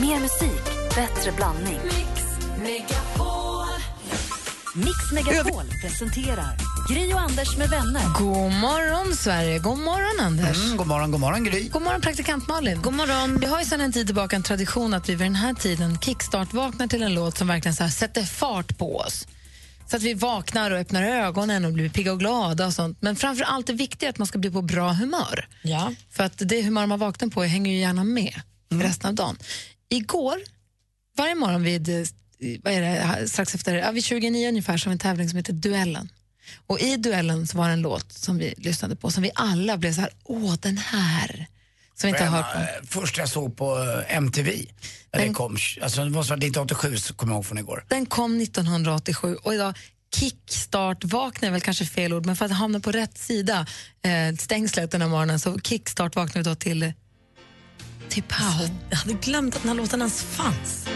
Mer musik, bättre blandning. Mix Megapol presenterar Gri och Anders med vänner. God morgon, Sverige. God morgon, Anders. Mm, god morgon, god morgon Gry. God morgon, praktikant Malin. God morgon. Vi har ju sedan en tid tillbaka en tradition att vi vid den här tiden kickstart-vaknar till en låt som verkligen så här sätter fart på oss. Så att vi vaknar och öppnar ögonen och blir pigga och glada och sånt. Men framför allt det viktiga är att man ska bli på bra humör. Ja. För att det humör man vaknar på hänger ju gärna med resten av dagen. Igår, varje morgon vid, eh, vad är det, strax efter, ja, vid 29 ungefär, så har vi en tävling som heter Duellen. Och i Duellen så var det en låt som vi lyssnade på som vi alla blev så här, åh den här. Som vi inte har hört på. Eh, Först jag såg på eh, MTV, Den- det kom, alltså det måste vara 1987 så kommer jag ihåg från igår. Den kom 1987 och idag kickstart vaknar är väl kanske fel ord, men för att hamna på rätt sida eh, stängslet den här morgonen så kickstart vaknar vi då till till Pau. Jag hade glömt att den här låten ens fanns.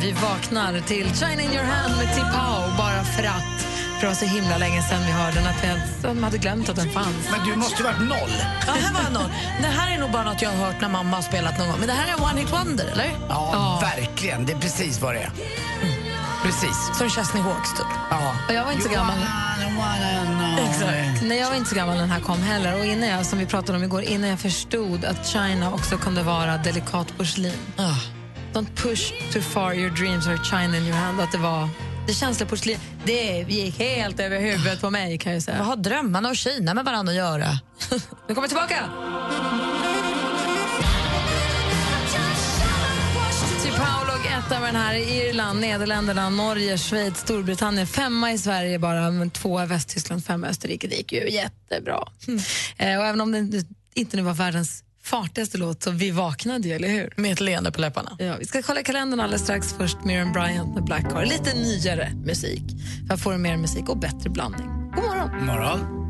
Vi vaknar till China in your hand med Tipao bara för att. För det var så himla länge sedan vi hörde den att vi hade- de hade glömt att den fanns. Men du måste ju varit noll. Ja, här var någon. Det här är nog bara något jag har hört när mamma har spelat någon gång. Men det här är one hit wonder, eller? Ja, verkligen. Det är precis vad det är. Precis. Som Chesney Hawks, typ. Ja. Och jag var inte så gammal. Exakt. Nej, jag var inte så gammal när den här kom heller. Och innan jag, som vi pratade om igår, innan jag förstod att China också kunde vara delikat porslin. Ah. Don't push too far your dreams are China in your hand. Att det var det känsliga porslin. Det gick helt över huvudet på mig kan jag säga. Vad har drömmarna och Kina med varandra att göra? Nu kommer jag tillbaka! Etta med den här i Irland, Nederländerna, Norge, Schweiz, Storbritannien. Femma i Sverige bara, men två i Västtyskland, femma i Österrike. Det gick ju jättebra. Eh, och även om det inte nu var världens fartigaste låt så vi vaknade ju, eller hur? Med ett leende på läpparna. Ja, vi ska kolla kalendern alldeles strax. Först Miriam Bryant med Black Car. Lite nyare musik för att få mer musik och bättre blandning. God morgon! God morgon.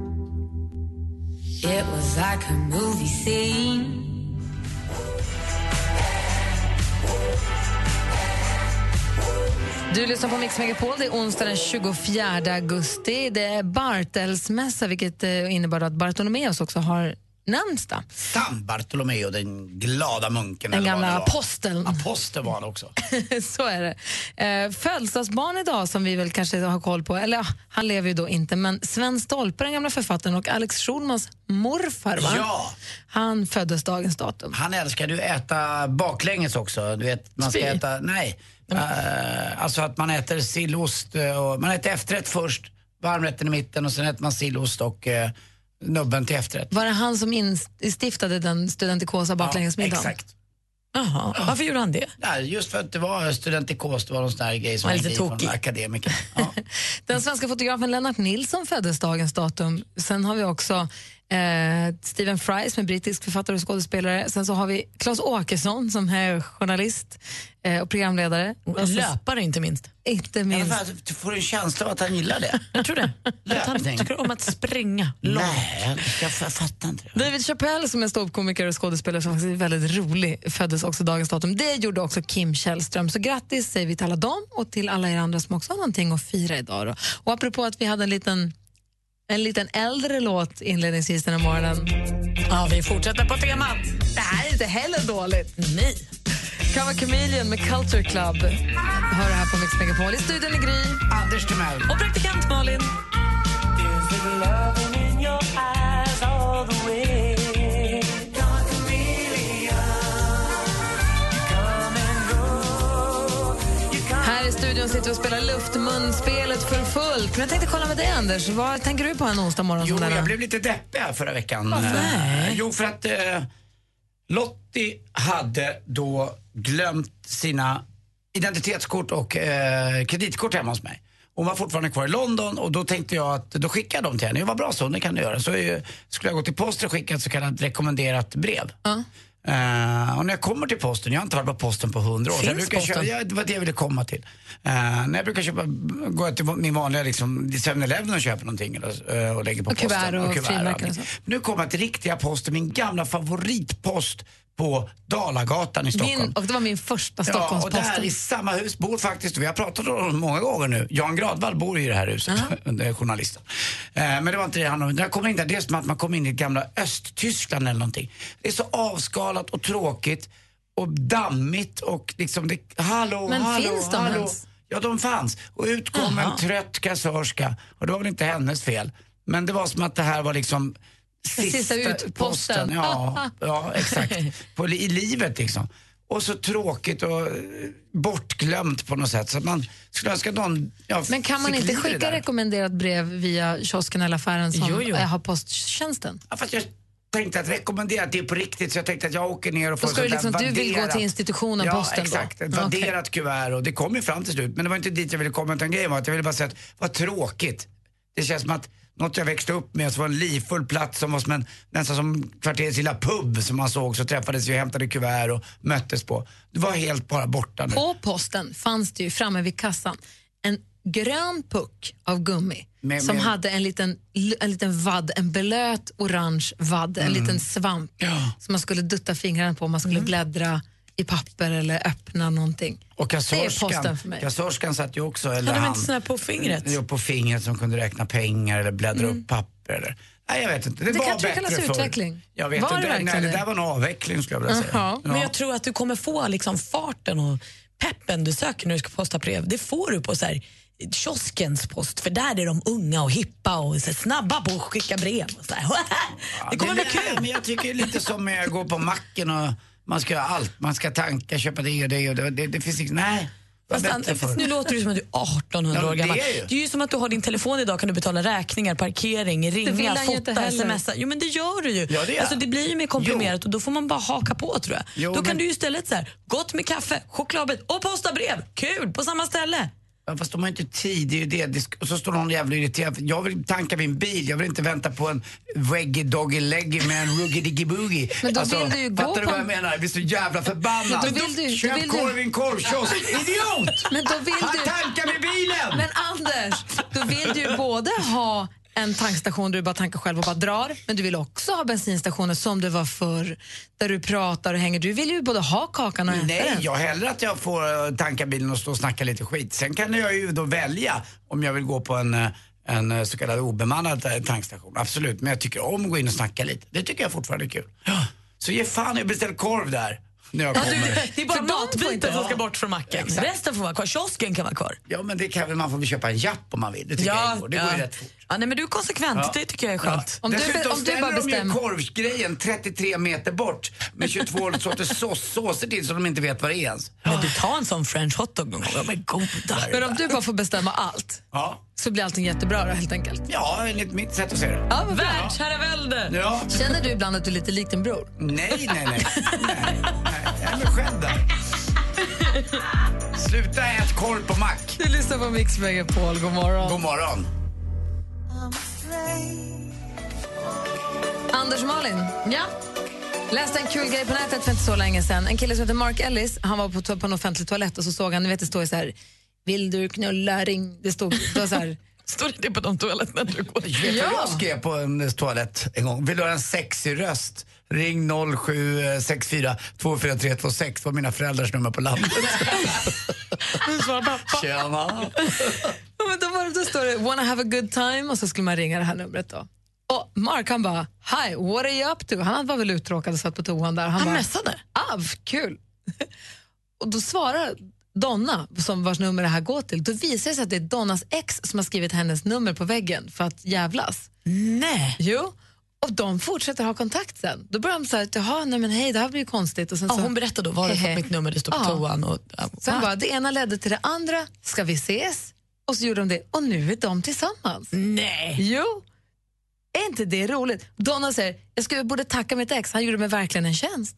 It was like a movie scene. Du lyssnar på Mix Megapol. Det är onsdag den 24 augusti. Det är Bartelsmässa, vilket eh, innebär att Bartolomeus också har namnsdag. San Bartolomeo, den glada munken. Den gamla aposteln. Apostel var han också. Så är det. Eh, födelsedagsbarn idag som vi väl kanske har koll på, eller ja, han lever ju då inte, men Sven Stolpe, den gamla författaren, och Alex Schulmans morfar, va? Ja. han föddes dagens datum. Han älskar ju äta baklänges också. Du vet, man ska Spy. äta, nej. Eh, alltså att man äter sillost eh, och man äter efterrätt först, varmrätten i mitten och sen äter man sillost och uh, nubben till efterrätt. Var det han som instiftade den studentikosa baklängesmiddagen? exakt. Jaha, varför gjorde han det? Ja, just för att det var studentikos, det var någon sån här grej som är lite tokig. akademiker. Ja. Den svenska fotografen Lennart Nilsson föddes dagens datum. Sen har vi också eh, Stephen Fry som är brittisk författare och skådespelare. Sen så har vi Claes Åkesson som är journalist eh, och programledare. Och Och så- löpare inte minst. Inte Ja, minst. fan, Du får en känsla av att han gillar det. Jag tror det. Att han tycker om att springa långt. Nej, jag, jag fattar inte det. David Chappelle som är ståuppkomiker och skådespelare som faktiskt är väldigt rolig föddes också dagens datum. Det gjorde också Kim Källström. Så grattis säger vi till alla dem och till alla er andra som också har någonting att fira idag. Då. Och apropå att vi hade en liten, en liten äldre låt inledningsvis den här morgonen. Ja, vi fortsätter på temat. Det här är inte heller dåligt. Nej. Kan vara Chameleon med Culture Club. Hör det här på Mix Megapol. I studion i Gry. Anders Timell. Och praktikant Malin. Här i studion sitter och spelar luftmunspelet för fullt. Men jag tänkte kolla med dig Anders. Vad tänker du på en onsdag morgon Jo, som denna? jag blev lite deppig här förra veckan. Varför? Eh, Jo, för att eh, Lottie hade då glömt sina identitetskort och eh, kreditkort hemma hos mig. Hon var fortfarande kvar i London och då tänkte jag att då skickar jag dem till henne. Det var bra så, det kan du göra. Så eh, skulle jag gå till posten och skicka ett så kallat rekommenderat brev. Ja. Eh, och när jag kommer till posten, jag har inte varit på posten på hundra år. så jag Finns brukar köpa, posten? ja, det var det jag ville komma till. Eh, när jag brukar köpa, går jag till min vanliga liksom, 7-Eleven och köper någonting eller, eh, och lägger på Och kuvert posten. och frimärken och allting. så. Nu kommer jag till riktiga posten, min gamla favoritpost på Dalagatan i Stockholm. Min, och det var min första Ja, och Stockholmsposten. där i samma hus bor faktiskt, vi har pratat om det många gånger nu, Jan Gradvall bor i det här huset, det är journalisten. Eh, men det var inte det han jag kommer in där, det är som att man kommer in i gamla Östtyskland eller någonting. Det är så avskalat och tråkigt och dammigt och liksom, det, hallå, Men hallå, finns de hallå. ens? Ja, de fanns. Och ut kom en trött kassörska. Och det var väl inte hennes fel. Men det var som att det här var liksom sista sista, utposten. posten. Ja, ja, exakt. På, I livet liksom. Och så tråkigt och eh, bortglömt på något sätt. Så man skulle önska någon ja, Men kan man inte skicka rekommenderat brev via kiosken eller affären som Jo, jo. eh, har posttjänsten? Ja, fast jag tänkte att rekommendera att det är på riktigt så jag tänkte att jag åker ner och får sånt där liksom- du vill gå till institutionen, ja, posten då? exakt. Ett Ja, okej. värderat kuvert och det kom ju fram till slut. Men det var inte dit jag ville komma utan grejen var att jag ville bara säga att vad tråkigt. Det känns som att något jag växte upp med som var en livfull plats som var som en, nästan som kvarterets lilla pub som man såg så träffades vi och hämtade kuvert och möttes på. Det var helt bara borta nu. På posten fanns det ju framme vid kassan en grön puck av gummi Med- som med- hade en liten, en liten vadd, en blöt orange vadd, Mm. en liten svamp som man skulle dutta fingrarna på om man skulle Mm. bläddra i papper eller öppna någonting. Och Det kassörskan, för kassörskan satt ju också, eller Hade de han, inte här på fingret? Jo, på fingret som kunde räkna pengar eller bläddra upp papper eller Nej, jag vet inte. Det, Det var kanske bättre kallas förr. utveckling. Jag vet Var det inte. verkligen Nej, det det? där var en avveckling skulle jag vilja säga. Jaha. Men jag tror att du kommer få liksom farten och peppen du söker när du ska posta brev. Det får du på så här, kioskens post, för där är de unga och hippa och så snabba på att skicka brev. Och så här. Det kommer bli nej, kul. Men jag tycker lite som med att gå på macken och man ska göra allt. Man ska tanka, köpa det och det och det. Det, det finns liksom, nej. det Fast, an- fast nu låter du som att du är 1800 Ja, år det gammal. är ju. Det är ju som att du har din telefon idag kan du betala räkningar, parkering, ringa, fota, smsa. Jo men det gör du ju. Ja, det alltså, det blir ju mer komprimerat och då får man bara haka på tror jag. Jo, då kan men- du ju istället så här, gott med kaffe, chokladbit och posta brev. Kul, på samma ställe. Ja, fast de har inte tid, det är ju det. Och så står någon jävla irriterad. Jag vill tanka min bil, jag vill inte vänta på en weggy doggy leggy med en ruggedy boogie. Men då vill du ju gå fattar du på vad jag en- menar? Jag blir så jävla förbannad. Men då vill du- Köp vill du- korv i en korvkiosk, idiot! Men då vill Han du... tankar med bilen! Men Anders, då vill du ju både ha en tankstation där du bara tankar själv och bara drar, men du vill också ha bensinstationer som det var förr, där du pratar och hänger. Du vill ju både ha kakan och äta Nej, den. jag hellre att jag får eh, tanka bilen och stå och snacka lite skit. Sen kan jag ju då välja om jag vill gå på en, eh, en eh, så kallad obemannad tankstation. Absolut, men jag tycker om att gå in och snacka lite. Det tycker jag fortfarande är kul. Så ge fan jag beställer korv där när jag Ja, kommer. du, det är bara matbiten som ska bort från macken. Exakt. Resten får vara kvar. Kiosken kan vara kvar. Ja, men det kan väl man får väl köpa en japp om man vill. Det tycker jag går. Det går ju rätt fort. Ja, nej, men du är konsekvent, Ja. det tycker jag är skönt. Om du- Dessutom om du bara ställer de ju bestämmer- korvgrejen 33 meter bort med 22 sorters sås, såser till så de inte vet vad det är ens. Men du tar en sån french hotdog någon gång. De är goda. Men om du bara får bestämma allt Ja, så blir allting jättebra då, helt enkelt. ja enligt mitt sätt att se det. Ja. Världsherravälde! Ja. Känner du ibland att du är lite lik din bror? Nej, nej, nej. nej, nej. Jag är mig själv där. Sluta ät korv på mack. Du lyssnar på Mix Megapol, god morgon. God morgon. Anders och Malin, ja. läste en kul grej på nätet för inte så länge sedan. En kille som heter Mark Ellis, han var på, på en offentlig toalett och så såg han, ni vet det står ju så här, vill du knulla ring? Det stod, det var så här, Står det på de toaletterna du går? Du vad jag skrev på en toalett en gång? Vill du ha en sexig röst? Ring 0764 24326. Det var mina föräldrars nummer på landet. Tjena. Ja, men då, var det, då står det “wanna have a good time” och så skulle man ringa det här numret. då. Och Mark han bara “hi, what are you up to?” Han var väl uttråkad och satt på toan där. Han bara, messade? “ah, kul”. och då svarar Donna, som vars nummer det här går till, då visar det sig att det är Donnas ex som har skrivit hennes nummer på väggen för att jävlas. Nej. Jo. Och de fortsätter ha kontakt sen. Då börjar de säga “jaha, nej men hej, det här blir ju konstigt”. Och sen Ja, så, hon berättade då, var Hehe. fått mitt nummer? Det står på Ja. toan. Och, ja, Sen bara, det ena ledde till det andra. Ska vi ses? Och så gjorde de det. Och nu är de tillsammans. Nej. Jo. Är inte det roligt? Donna säger, jag skulle, borde tacka mitt ex, han gjorde mig verkligen en tjänst.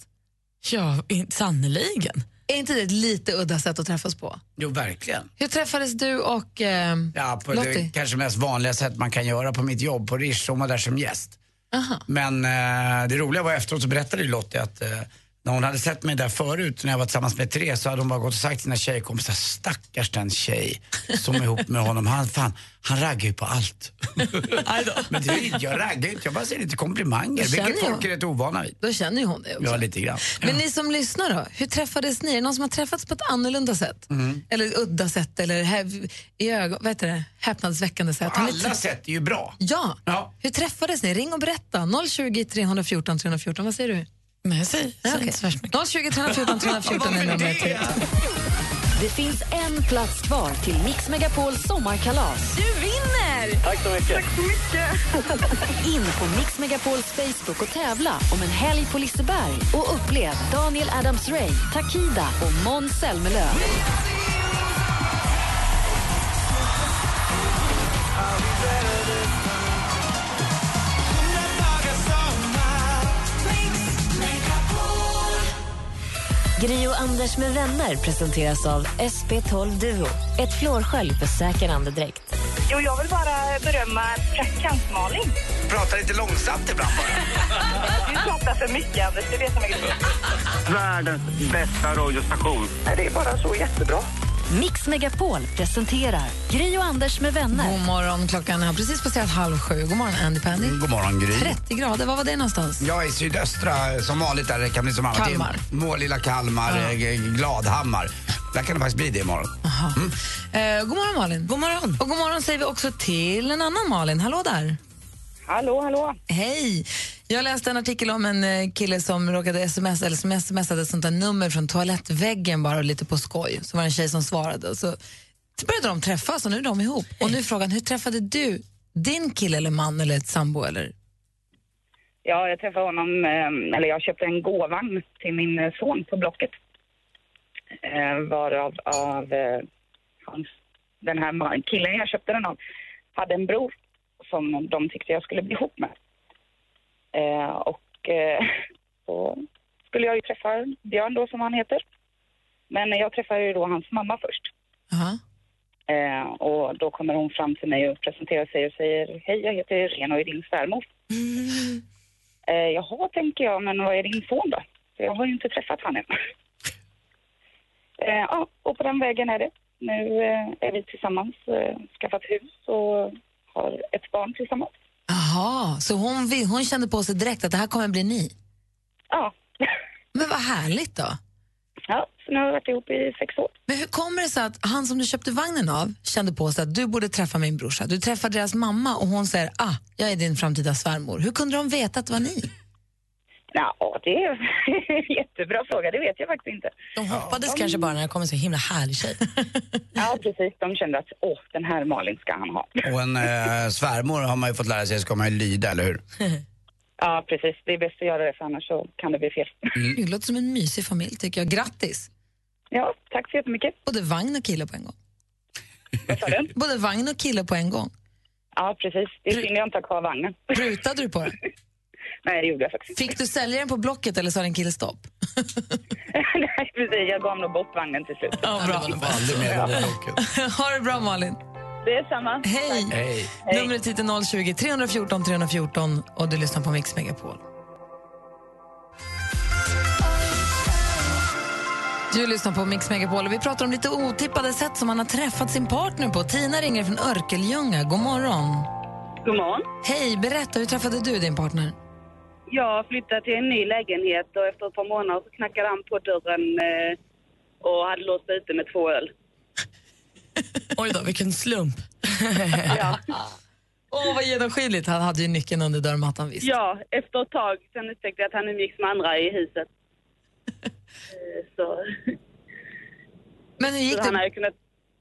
Ja, sannoliken. Är inte det ett lite udda sätt att träffas på? Jo, verkligen. Hur träffades du och eh, Ja, på det Lottie? kanske mest vanliga sätt man kan göra på mitt jobb på Rish. Hon var där som gäst. Aha. Men eh, det roliga var efteråt så berättade ju Lottie att eh, när hon hade sett mig där förut när jag var tillsammans med Therese så hade hon bara gått och sagt till sina tjejkompisar, stackars den tjej som är ihop med honom. Han, fan, han raggar ju på allt. Men det är, inte- jag raggar inte, jag bara säger lite komplimanger. Jag Vilket folk är rätt ovana vid. Då känner ju hon det också. Ja, lite grann. Men ni som lyssnar då, hur träffades ni? Är det någon som har träffats på ett annorlunda sätt? Mm. Eller udda sätt eller i ögon, vad heter det? häpnadsväckande sätt? Har ni Alla träff- sätt är ju bra. Ja. Ja. Hur träffades ni? Ring och berätta. 020 314 314. Vad säger du? Men jag säger, Ja, säger okej. inte så värst mycket. 020 314 314 är numret. Det finns en plats kvar till Mix Megapols sommarkalas. Du vinner! Tack så mycket. In på Mix Megapols Facebook och tävla om en helg på Liseberg och upplev Daniel Adams-Ray, Takida och Måns Zelmerlöw. Gri och Anders med vänner presenteras av SP12 Duo. Ett flårskölj för säker andedräkt. Jo, jag vill bara berömma praktikant Malin. Prata lite långsamt ibland bara. Du pratar för mycket, Anders. Det är det som är grejen. Världens bästa radiostation. Det är bara så jättebra. Mix Megapol presenterar Gri och Anders med vänner. God morgon, klockan har precis passerat halv sju. God morgon Andy Pandy. God morgon Gry. 30 grader, var var det någonstans? Jag är i sydöstra, som vanligt där det kan bli som annat. Kalmar. Må lilla Kalmar, eh, Gladhammar. Där kan det faktiskt bli det imorgon. Aha. Eh, god morgon Malin. God morgon. Och god morgon säger vi också till en annan Malin. Hallå där. Hallå, hallå. Hej! Jag läste en artikel om en eh, kille som råkade sms, eller som smsade ett sånt där nummer från toalettväggen bara lite på skoj. Så var det en tjej som svarade så började de träffas och nu är de ihop. Och nu är frågan, hur träffade du din kille eller man eller ett sambo eller? Ja, jag träffade honom, eh, eller jag köpte en gåvagn till min eh, son på Blocket. Varav av hans, den här killen jag köpte den av hade en bror som de tyckte jag skulle bli ihop med. Eh, och eh, så skulle jag ju träffa Björn då som han heter. Men jag träffade ju då hans mamma först. Aha. Eh, och då kommer hon fram till mig och presenterar sig och säger Hej, jag heter Irene och är din svärmor. Eh, jaha, tänker jag, men vad är din son då? För jag har ju inte träffat han än. eh, ja, och på den vägen är det. Nu eh, är vi tillsammans, eh, skaffat hus och har ett barn tillsammans. Aha, så hon, hon kände på sig direkt att det här kommer bli ni? Ja. Men vad härligt då. ja, så nu har vi varit ihop i sex år. Men hur kommer det sig att han som du köpte vagnen av kände på sig att du borde träffa min brorsa? Du träffar deras mamma och hon säger ah, jag är din framtida svärmor. Hur kunde de veta att det var ni? Ja, det är en jättebra fråga, det vet jag faktiskt inte. De hoppades kanske bara när det kom en så himla härlig tjej. Ja, precis. De kände att åh, den här Malin ska han ha. Och en eh, svärmor har man ju fått lära sig ska man ju lyda, eller hur? Ja, precis. Det är bäst att göra det, för annars så kan det bli fel. Det låter som en mysig familj tycker jag. Grattis! Ja, tack så jättemycket. Både vagn och kille på en gång. Vad sa du? Både vagn och kille på en gång. Ja, precis. Det är synd jag inte har kvar vagnen. Prutade du på den? Nej, det gjorde jag faktiskt Fick du sälja den på Blocket eller sa din kille stopp? Nej, precis. Jag gav nog bort vagnen till slut. Ja, bra. Ha det bra Malin. Det är samma. Hej! Hej. Numret hit är 020 314 314 och du lyssnar på Mix Megapol. Du lyssnar på Mix Megapol och vi pratar om lite otippade sätt som man har träffat sin partner på. Tina ringer från Örkelljunga. God morgon. God morgon. Hej, berätta, hur träffade du din partner? Jag flyttade till en ny lägenhet och efter ett par månader så knackade han på dörren eh, och hade låst ute med två öl. Oj då, vilken slump. Ja, Åh, vad genomskinligt. Han hade ju nyckeln under dörrmattan visst. ja efter ett tag sen upptäckte jag att han umgicks med andra i huset. Eh, så, Men hur gick så han det? hade kunnat...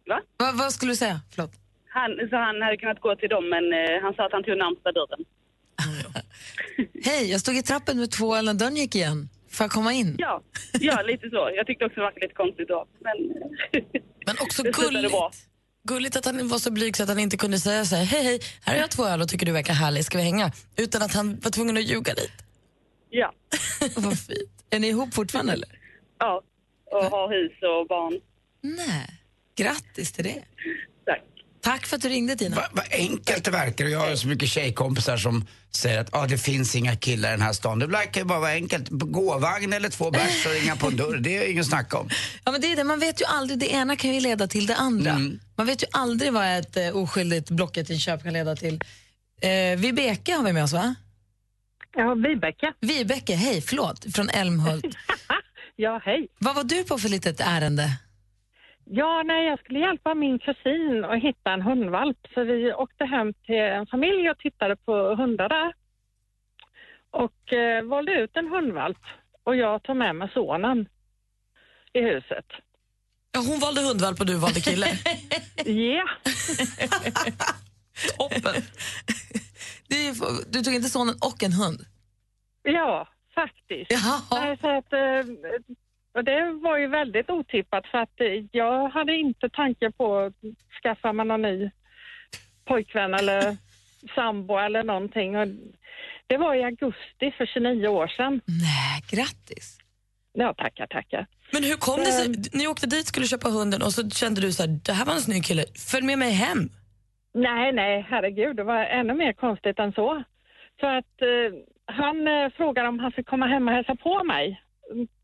Va? Vad, vad skulle du säga? Förlåt. Han, så han hade kunnat gå till dem men eh, han sa att han tog närmsta dörren. Hej, jag stod i trappen med två när dörren gick igen. Får jag komma in? Ja, ja, lite så. Jag tyckte också det var lite konstigt då. Men, Men också gulligt. Gulligt att han var så blyg så att han inte kunde säga så här, hej hej, här har jag två öl och tycker du verkar härlig, ska vi hänga? Utan att han var tvungen att ljuga lite. ja, Vad fint. Är ni ihop fortfarande eller? ja. Och har hus och barn. Nej. Grattis till det. Tack. För att du ringde Tina. Vad vad enkelt det verkar jag har så mycket tjejkompisar som säger att ah, det finns inga killar i den här stan. Det verkar ju bara vara enkelt. Gåvagn eller två bärs och ringa på en dörr, det är inget snack om. Ja, men det är det. Man vet ju aldrig, det ena kan ju leda till det andra. Mm. Man vet ju aldrig vad ett eh, oskyldigt Blocket-inköp kan leda till. Eh, Vibeke har vi med oss va? Ja, Vibeke. Vibeke, hej, förlåt, från Älmhult. Ja, hej. vad var du på för litet ärende? Ja, nej, jag skulle hjälpa min kusin att hitta en hundvalp. Så vi åkte hem till en familj och tittade på hundar där. Och eh, valde ut en hundvalp. Och jag tog med mig sonen i huset. Ja, hon valde hundvalp och du valde kille. Ja, Toppen! Ju- du tog inte sonen och en hund? ja, faktiskt. Jaha. Nej, så att, eh, och det var ju väldigt otippat för att eh, jag hade inte tanke på att skaffa mig någon ny pojkvän eller sambo eller någonting. Och det var i augusti för 29 år sedan. Nej, grattis. Ja, tackar, tackar. Men hur kom det sig? Ni åkte dit, skulle köpa hunden och så kände du så här, det här var en snygg kille, följ med mig hem. Nej, nej, herregud, det var ännu mer konstigt än så. Så att eh, han eh, frågade om han fick komma hem och hälsa på mig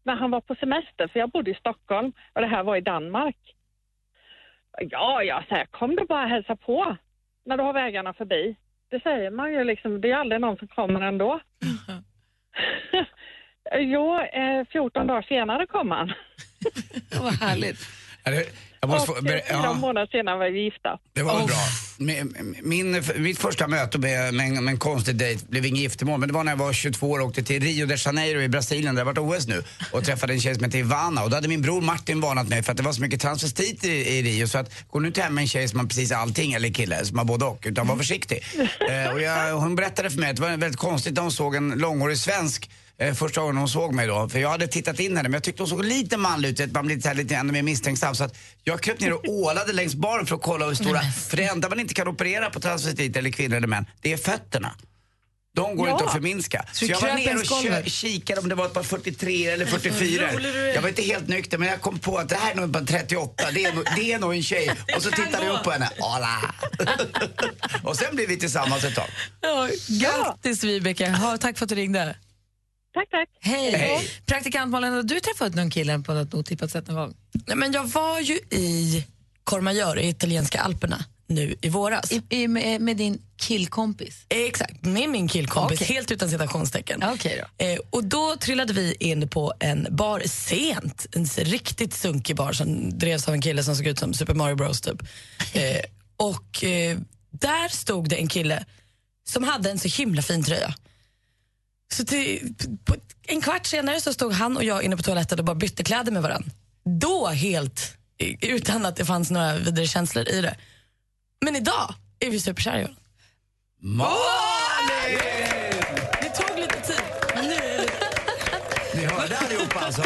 när han var på semester, för jag bodde i Stockholm och det här var i Danmark. Ja, jag säger, kom du bara hälsa på när du har vägarna förbi. Det säger man ju liksom, det är aldrig någon som kommer ändå. jo, eh, 14 dagar senare kom han. Vad härligt. Jag måste och få, ber- eh, fyra ja, månader senare var vi gifta. det var väl bra. Min, min, mitt första möte med, med, en, med en konstig dejt blev inget giftermål, men det var när jag var 22 år och åkte till Rio de Janeiro i Brasilien, där det varit OS nu, och träffade en tjej som heter Ivana. Och då hade min bror Martin varnat mig för att det var så mycket transvestiter i, i Rio, så att gå nu inte hem med en tjej som har precis allting, eller kille som har både och, utan var försiktig. eh, och jag, hon berättade för mig att det var väldigt konstigt när hon såg en långhårig svensk eh, första gången hon såg mig då. För jag hade tittat in henne men jag tyckte hon såg lite manlig ut. Man blir lite, så lite ännu mer misstänksam. Så att jag kröp ner och ålade längs baren för att kolla hur stora... För det enda man inte kan operera på transvestiter eller kvinnor eller män, det är fötterna. De går Ja. inte att förminska. Så, du jag var ner och kö- kikade om det var ett par 43 eller 44. rolig du är. Jag var inte helt nykter men jag kom på att det här är nog bara 38. Det är nog, det är nog en tjej. Och så tittade jag upp på henne. Hola. och sen blev vi tillsammans ett tag. Ja, grattis Vibeke, ha, tack för att du ringde. Tack, tack. Hej. Hej. Praktikant Malin, har du träffat någon kille på något otippat sätt någon gång? Nej, men jag var ju i Courmayeur i italienska alperna nu i våras. I, i, med, med din killkompis? Exakt, med min killkompis, Okej. helt utan citationstecken. Okej då. Eh, och då trillade vi in på en bar sent, en riktigt sunkig bar som drevs av en kille som såg ut som Super Mario Bros typ. Eh, och eh, där stod det en kille som hade en så himla fin tröja. Så till, på en kvart senare så stod han och jag inne på toaletten och bara bytte kläder med varandra. Då helt, utan att det fanns några vidare känslor i det. Men idag är vi superkära i varandra. Malin! Det tog lite tid, men nu är det Ni hörde allihopa alltså.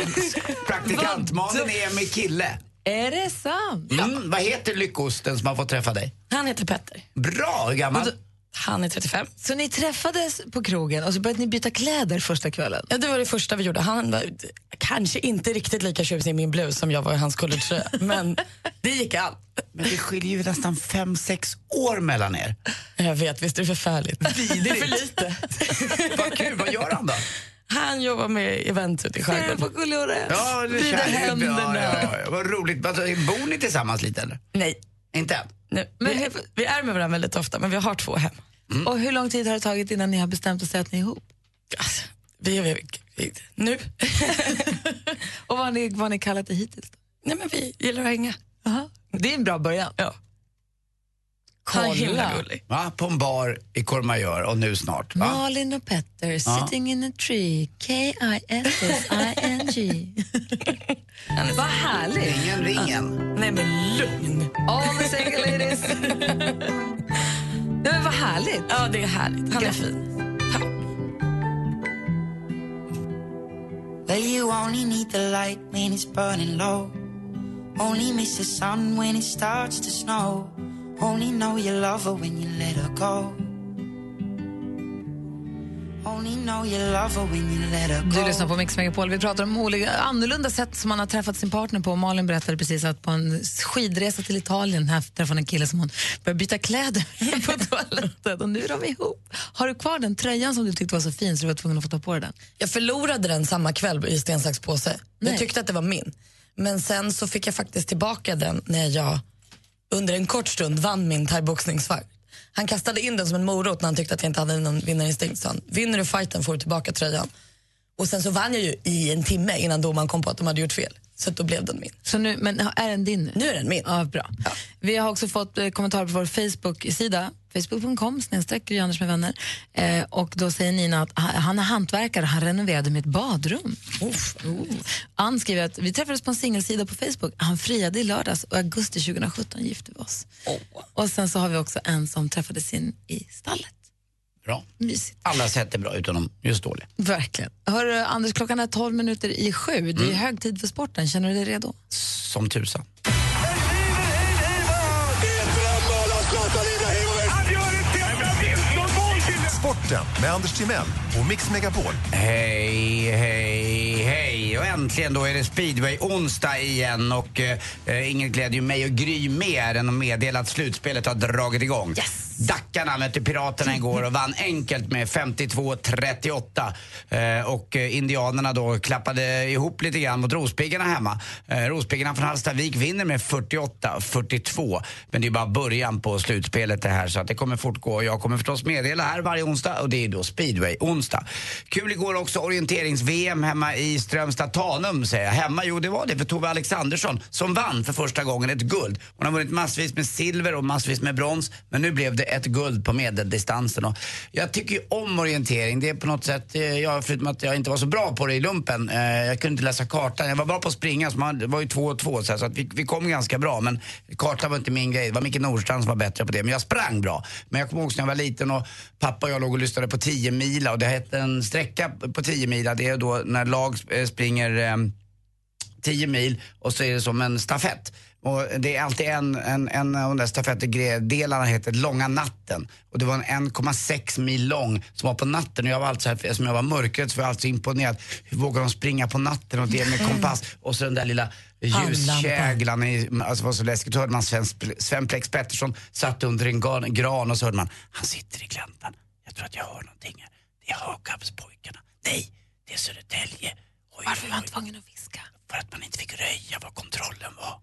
Praktikant Malin är med kille. Är det sant? Mm, vad heter lyckosten som har fått träffa dig? Han heter Petter. Bra, hur gammal? Han är 35. Så ni träffades på krogen och så började ni byta kläder första kvällen? Ja, det var det första vi gjorde. Han var kanske inte riktigt lika tjusig i min blus som jag var i hans collegetröja, men det gick allt. Men det skiljer ju nästan fem sex år mellan er. Jag vet, visst är det förfärligt? Det är för lite. Vad kul, vad gör han då? Han jobbar med event ute i skärgården. Vad gullig hon är. Ja, det jag. händerna. Ja, ja, ja. Vad roligt. Bor ni tillsammans lite eller? Nej, Inte än? nej. Men Vi, hur- vi är med varandra väldigt ofta, men vi har två hem. Och hur lång tid har det tagit innan ni har bestämt er att ni är ihop? Alltså, vi, vi, vi, nu? Och vad har ni, vad har ni kallat det hittills? Nej, men vi gillar att hänga. Aha. Det är en bra början. Ja. Gullig. Va? På en bar i Courmayeur och nu snart. Va? Malin och Petter sitting in a tree, K-I-S-S-I-N-G. Vad härligt! Ingen ringen. Nej, men lugn. All the single ladies. Nej, men vad härligt. Ja, det är härligt. Han är fin. Tack. Well, you only need the light when it's burning low. Only miss the sun when it starts to snow. Only know you love her when you let her go. only know you love her when you let her go. Du lyssnar på Mix Megapol. Vi pratar om olika annorlunda sätt som man har träffat sin partner på. Malin berättade precis att på en skidresa till Italien här träffade hon en kille som hon började byta kläder på toaletten. Och nu är de ihop. Har du kvar den tröjan som du tyckte var så fin så du var tvungen att få ta på dig den? Jag förlorade den samma kväll i sten, sax, påse. Nej. Jag tyckte att det var min. Men sen så fick jag faktiskt tillbaka den när jag under en kort stund vann min thaiboxningsfight. Han kastade in den som en morot när han tyckte att jag inte hade någon vinnarinstinkt. Så han, vinner du fighten får du tillbaka tröjan. Och sen så vann jag ju i en timme innan domaren kom på att de hade gjort fel. Så då blev den min. Så nu, men är den din nu? Nu är den min. Ja, bra. Vi har också fått eh, kommentarer på vår Facebook-sida, facebook.com snedstreck med vänner. Eh, och då säger Nina att ha- han är hantverkare, han renoverade mitt badrum. Uff. Oh. Ann skriver att vi träffades på en singelsida på Facebook. Han friade i lördags och i augusti 2017 gifte vi oss. Och sen så har vi också en som träffades in i stallet. Bra. Mysigt. Alla sätt är bra utom just dåliga. Verkligen. Hörru, Anders, klockan är 12 minuter i sju. Det är hög tid för sporten. Känner du dig redo? Som tusan. Sporten med Anders Timell och Mix Megapol. Hej, hej, hej. Och äntligen då är det speedway onsdag igen och eh, inget glädjer ju mig och Gry mer än att meddela att slutspelet har dragit igång. Yes! Dackarna mötte Piraterna igår och vann enkelt med 52-38. Eh, och eh, Indianerna då klappade ihop lite grann mot Rospiggarna hemma. Eh, Rospiggarna från Hallstavik vinner med 48-42. Men det är bara början på slutspelet det här så att det kommer fortgå. Jag kommer förstås meddela här varje onsdag och det är då speedway-onsdag. Kul igår också orienterings-VM hemma i Strömstad Tanum säger jag. Hemma, jo det var det för Tove Alexandersson som vann för första gången ett guld. Hon har vunnit massvis med silver och massvis med brons men nu blev det ett guld på medeldistansen. Och jag tycker ju om orientering. Det är på något sätt, eh, jag, förutom att jag inte var så bra på det i lumpen, eh, jag kunde inte läsa kartan. Jag var bra på att springa, så man, det var ju två och två så, här, så att vi, vi kom ganska bra. Men kartan var inte min grej. Det var Micke Nordstrand som var bättre på det. Men jag sprang bra. Men jag kommer ihåg när jag var liten och pappa och jag låg och lyssnade på 10 mila och det hette en sträcka på 10 mila. Det är då när lag eh, springer eh, 10 mil och så är det som en stafett. Och det är alltid en, en, en av de där stafettdelarna heter Långa natten. Och det var en 1,6 mil lång som var på natten. Och jag var alltså, eftersom jag var mörkrädd så var jag alltså imponerad. Hur vågar de springa på natten och det med kompass? Och så den där lilla ljuskäglan, i, alltså var så läskigt. Då hörde man Sven, Sven Plex Pettersson satt under en gran, gran och så hörde man, han sitter i gläntan. Jag tror att jag hör någonting här. Det är Högkampspojkarna. Nej, det är Södertälje. Oj, Varför var han tvungen att? För att man inte fick röja var kontrollen var.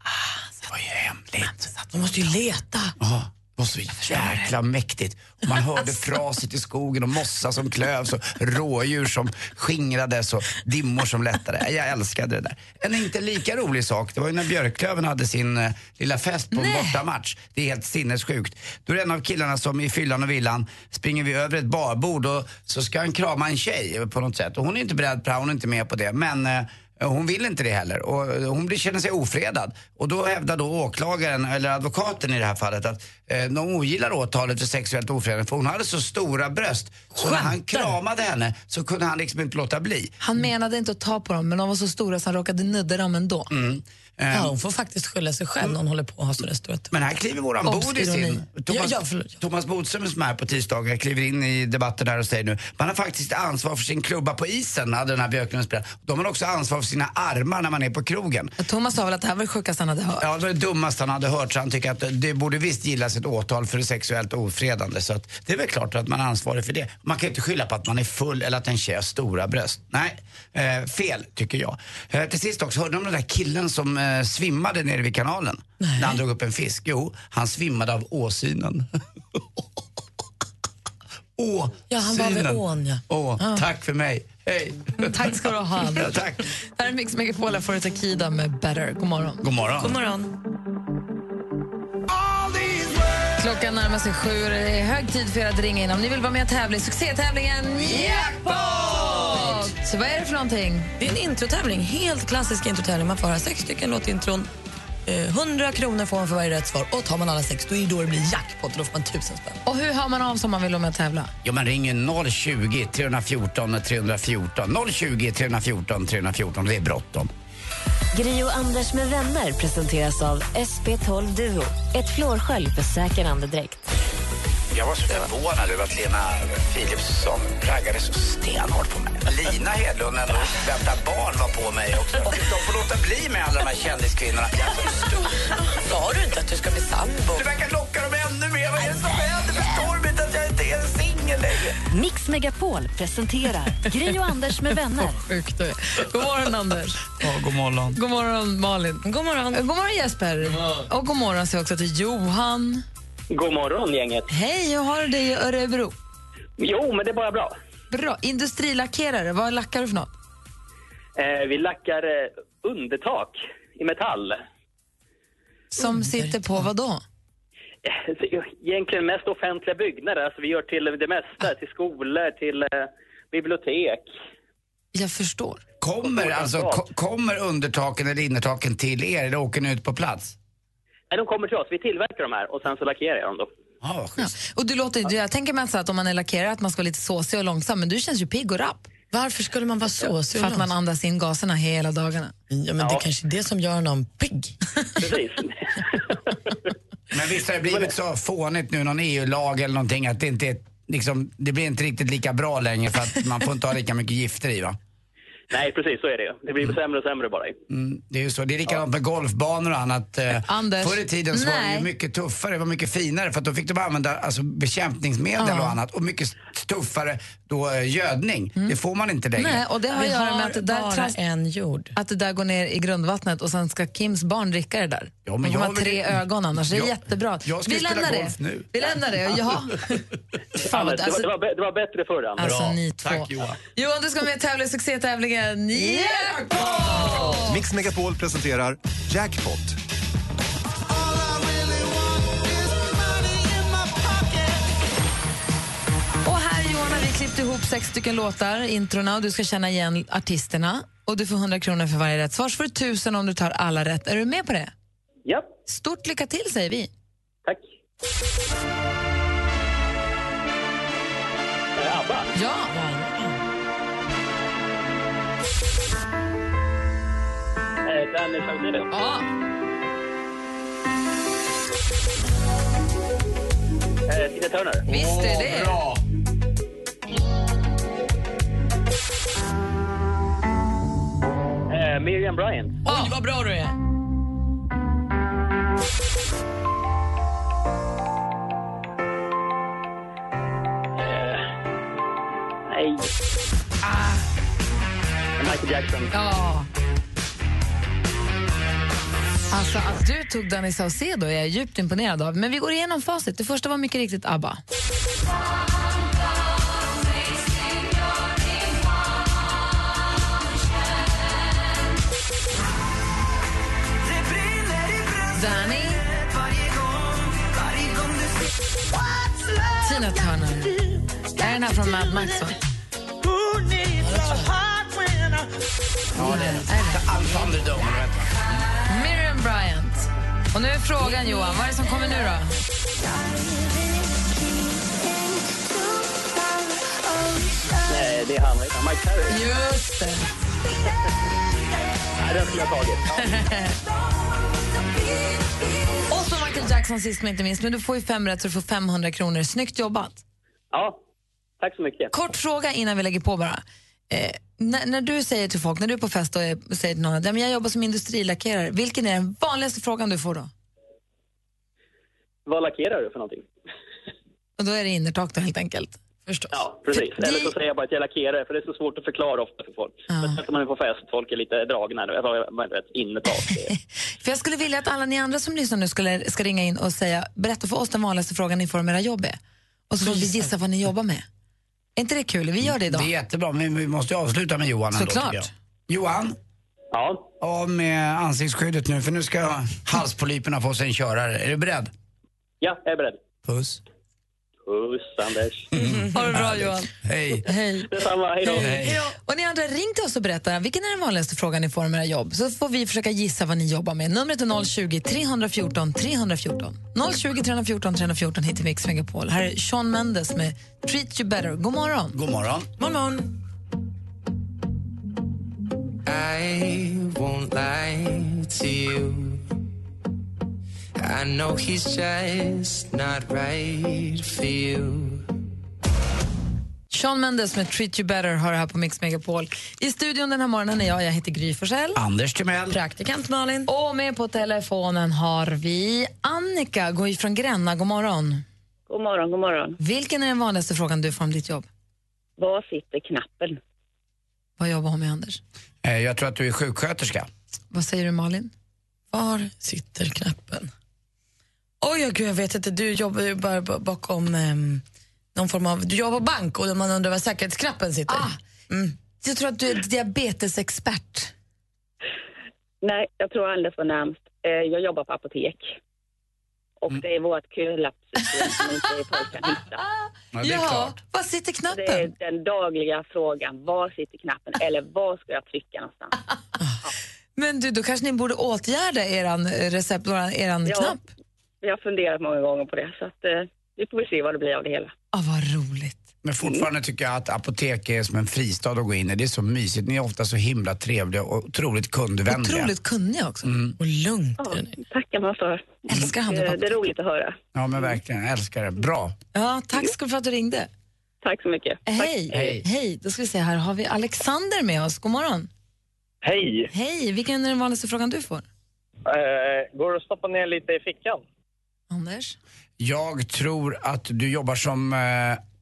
det var ju hemligt. Man måste ju leta. Ja, det var så jäkla mäktigt. Och man hörde fraset i skogen och mossa som klövs och rådjur som skingrades och dimmor som lättade. Jag älskade det där. En inte lika rolig sak, det var ju när Björklöven hade sin eh, lilla fest på en bortamatch. Det är helt sinnessjukt. Då är det en av killarna som i fyllan och villan springer vi över ett barbord och så ska han krama en tjej på något sätt. Och hon är inte beredd på det, hon är inte med på det. Men eh, hon vill inte det heller och hon blir- känner sig ofredad. Och då hävdar då åklagaren, eller advokaten i det här fallet, att eh, de ogillar åtalet för sexuellt ofredande för hon hade så stora bröst. Så när han kramade henne så kunde han liksom inte låta bli. Han menade inte att ta på dem, men de var så stora så han råkade nudda dem ändå. Eh, Ja, hon får faktiskt skylla sig själv när hon håller på att ha så stora. Men här kliver våran Bodis in. Thomas, Ja, ja. Thomas Bodström som är här på tisdagar kliver in i debatten där och säger nu, man har faktiskt ansvar för sin klubba på isen, hade den här Björklund spelat. De har också ansvar för sina armar när man är på krogen. Thomas sa väl att det här var det sjukaste han hade hört. Ja, det var det dummaste han hade hört så han tycker att det borde visst gillas ett åtal för sexuellt ofredande. Så att det är väl klart att man är ansvarig för det. Man kan ju inte skylla på att man är full eller att en tjej har stora bröst. Nej, eh, fel tycker jag. Eh, till sist också, hörde du om den där killen som eh, svimmade nere vid kanalen? När han drog upp en fisk? Jo, han svimmade av åsynen. Åsynen. Ja, han var vid ån, ja. Åh, tack för mig. Hej. Tack ska du ha. Ja, tack. Här är Mix Megapol, här får du Takida med Better. God morgon. God morgon. God morgon. Klockan närmar sig sju och det är hög tid för er att ringa in om ni vill vara med och tävla i succétävlingen Jackpot! Vad är det för någonting? Det är en introtävling, helt klassisk introtävling. Man får höra sex stycken låtintron. Eh, 100 kronor får man för varje rätt svar. Och tar man alla sex, då är det då det blir jackpot. Då får man tusen spänn. Och hur hör man av sig om man vill vara med och tävla? Ja, man ringer 020 314 314. 020 314 314. Det är bråttom. Gri och Anders med vänner presenteras av SP12 Duo. Ett flårskölj för säker andedräkt. Jag var så förvånad över att Lena Philipsson raggade så stenhårt på mig. Lina Hedlund, när hon väntar barn, var på mig också. De får låta bli med alla de här kändiskvinnorna. Sa du inte att du ska bli sambo? Du verkar locka dem ännu mer. Vad är det som händer? Förstår de inte att jag inte är en singel längre? Mix Megapol presenterar Gri och Anders med vänner. Sjukt du. God morgon, Anders. Ja, god morgon. God morgon, Malin. God morgon. God morgon, Jesper. Och god morgon säger också till Johan. God morgon, gänget. Hej, hur har du det i Örebro? Jo, men det är bara bra. Bra. Industrilackerare, vad lackar du för något? Eh, vi lackar eh, undertak i metall. Som sitter på vad då? Eh, Egentligen mest offentliga byggnader. Alltså vi gör till det mesta. Till skolor, till eh, bibliotek. Jag förstår. Kommer, alltså, ko- kommer undertaken eller innertaken till er eller åker ni ut på plats? Nej, de kommer till oss. Vi tillverkar de här och sen så lackerar jag dem då. Ja, vad Ja. Och du låter, du- jag tänker mig att om man är lackerare att man ska vara lite såsig och långsam, men du känns ju pigg och rapp. Varför skulle man vara så? För att man andas in gaserna hela dagarna. Ja, men det är kanske är det som gör någon pigg. Precis. Men visst har det blivit så fånigt nu, någon EU-lag eller någonting, att det inte är, liksom, det blir inte riktigt lika bra längre för att man får inte ha lika mycket gifter i va? Nej, precis så är det. Det blir sämre och sämre bara. Mm, det är ju så. Det är likadant med golfbanor och annat. Eh, Anders, Förr i tiden så var det ju mycket tuffare, det var mycket finare för att då fick de använda alltså, bekämpningsmedel och annat och mycket tuffare då, eh, gödning. Det får man inte längre. Nej, och det har Vi att göra med har att det, där trans- en jord. att det där går ner i grundvattnet och sen ska Kims barn dricka det där. Ja, men De får jag ha vill- tre ögon annars. Det är Jag- jättebra. jag ska Vi spela lämnar golf det. nu. Vi lämnar det. Ja. Fan, det, alltså, det, var, det var bättre förr, alltså ni två. Tack Johan. Johan, du ska med och tävla i succétävlingen Jackpot! Mix Megapol presenterar Jackpot. Klippt ihop sex stycken låtar, introna och du ska känna igen artisterna. Och du får 100 kronor för varje rätt svar, så får du 1000 om du tar alla rätt. Är du med på det? Ja, Stort lycka till säger vi. tack. Eh, ABBA. Ja! Eh, Danny Saucedo. ja. Eh, Tina Turner. Visst är det. Miriam Bryant. Oj, vad bra du är. Eh, nej. Ah. Michael Jackson. Ja. Alltså att du tog Danny Saucedo är jag djupt imponerad av. Men vi går igenom facit. Det första var mycket riktigt ABBA. Tina Turner. Är den här från Mad Max? Va? Ja, det är det. Underdome, man. Miriam Bryant. Och nu är frågan, Johan, vad är det som kommer nu då? Nej, det är han. Mike Perry. Just det. Nej, den skulle jag ha tagit. Michael Jackson sist men inte minst. Men du får ju fem rätt så du får 500 kronor. Snyggt jobbat. ja, tack så mycket. Kort fråga innan vi lägger på bara. Eh, när, när du säger till folk, när du är på fest och är, säger till någon att "Ja, men jag jobbar som industrilackerare, vilken är den vanligaste frågan du får då? Vad lackerar du för någonting? Och då är det innertak då helt enkelt. Förstås. Ja, precis. För Eller det- så säger jag bara att jag lackerar, för det är så svårt att förklara ofta för folk. Ja. Men sätter man är på fest, folk är lite dragna. Vet, innertak. det är- För jag skulle vilja att alla ni andra som lyssnar nu skulle, ska ringa in och säga, berätta för oss den vanligaste frågan ni får om era jobb är. Och så får vi gissa vad ni jobbar med. Är inte det kul? Vi gör det Det är idag. jättebra, men vi måste ju avsluta med Johan ändå, Såklart. jag. Johan, Ja, av med ansiktsskyddet nu för nu ska halspolyperna få sig en körare. Är du beredd? ja, jag är beredd. Puss. Puss, Anders. Ha det bra Johan. Hej. Hej. Detsamma, hej då. Hej. Och ni andra, ring till oss och berätta vilken är den vanligaste frågan ni får om era jobb. Så får vi försöka gissa vad ni jobbar med. Numret är 020 314 314. 020 314 314 hit till Mix Megapol. Här är Sean Mendes med Treat You Better. God morgon. God morgon. Morgon. I won't lie to you. I know he's just not right for you. Sean Mendes med Treat You Better har det här på Mix Megapol. I studion den här morgonen är jag, jag heter Gry Forssell. Anders Timell. Praktikant Malin. Och med på telefonen har vi Annika går från Gränna. God morgon. God morgon, god morgon. Vilken är den vanligaste frågan du får om ditt jobb? Var sitter knappen? Vad jobbar hon med, Anders? Eh, Jag tror att du är sjuksköterska. Vad säger du, Malin? Var sitter knappen? Oh, gud, jag vet inte. Du jobbar ju bara bakom ehm, någon form av... Du jobbar på bank och man undrar var säkerhetsknappen sitter. Ah, Jag tror att du är diabetesexpert. Nej, jag tror alldeles för närmst. Eh, Jag jobbar på apotek. Och Mm. det är vårt kölappsystem som inte folk kan hitta. Ja, det är klart. var sitter Så Det är den dagliga frågan. Var sitter knappen? Eller var ska jag trycka någonstans? Men du, då kanske ni borde åtgärda eran eh, recept, eran Ja. knapp? Vi har funderat många gånger på det. Så att, eh, vi får väl se vad det blir av det hela. Ah, vad roligt. Men fortfarande tycker jag att apotek är som en fristad att gå in i. Det är så mysigt. Ni är ofta så himla trevliga och otroligt kundvänliga. Otroligt kunniga också. Och lugnt. Ja, tackar man för. Älskar han Eh, det. Det är roligt att höra. Ja men verkligen, jag älskar det. Bra. Ja, tack ska för att du ringde. Tack så mycket. Hej. Hej. Hej. Då ska vi se här, har vi Alexander med oss. God morgon. Hej! Hej, vilken är den vanligaste frågan du får? Eh, går det att stoppa ner lite i fickan? Anders? Jag tror att du jobbar som eh,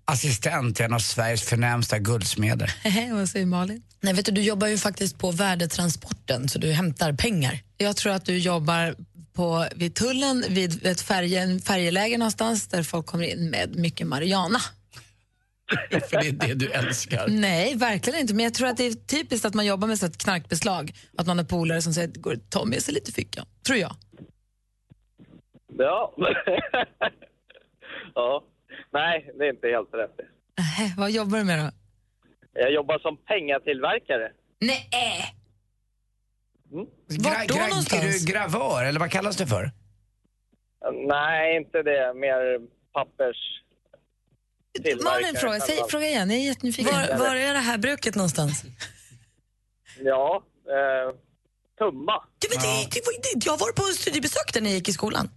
assistent till en av Sveriges förnämsta guldsmeder. Vad säger Malin? Nej, vet du, du jobbar ju faktiskt på värdetransporten, så du hämtar pengar. Jag tror att du jobbar på, vid tullen vid ett färje, en färjeläge någonstans där folk kommer in med mycket marijuana. För det är det du älskar. Nej, verkligen inte. Men jag tror att det är typiskt att man jobbar med så ett knarkbeslag. Att man har polare som säger går ta med sig lite i fickan. Tror jag. Ja. ja. Nej, det är inte helt rätt. Äh, vad jobbar du med då? Jag jobbar som pengatillverkare. Nej! Gra, då gra, någonstans? är du gravör, eller vad kallas det för? Nej, inte det. Mer pappers... Malin, fråga, säg, fråga igen. Jag är jättenyfiken. Var, var är det här bruket någonstans? Ja, eh, tumma. Ja, men det, det, var- det, jag varit på studiebesök där när jag gick i skolan.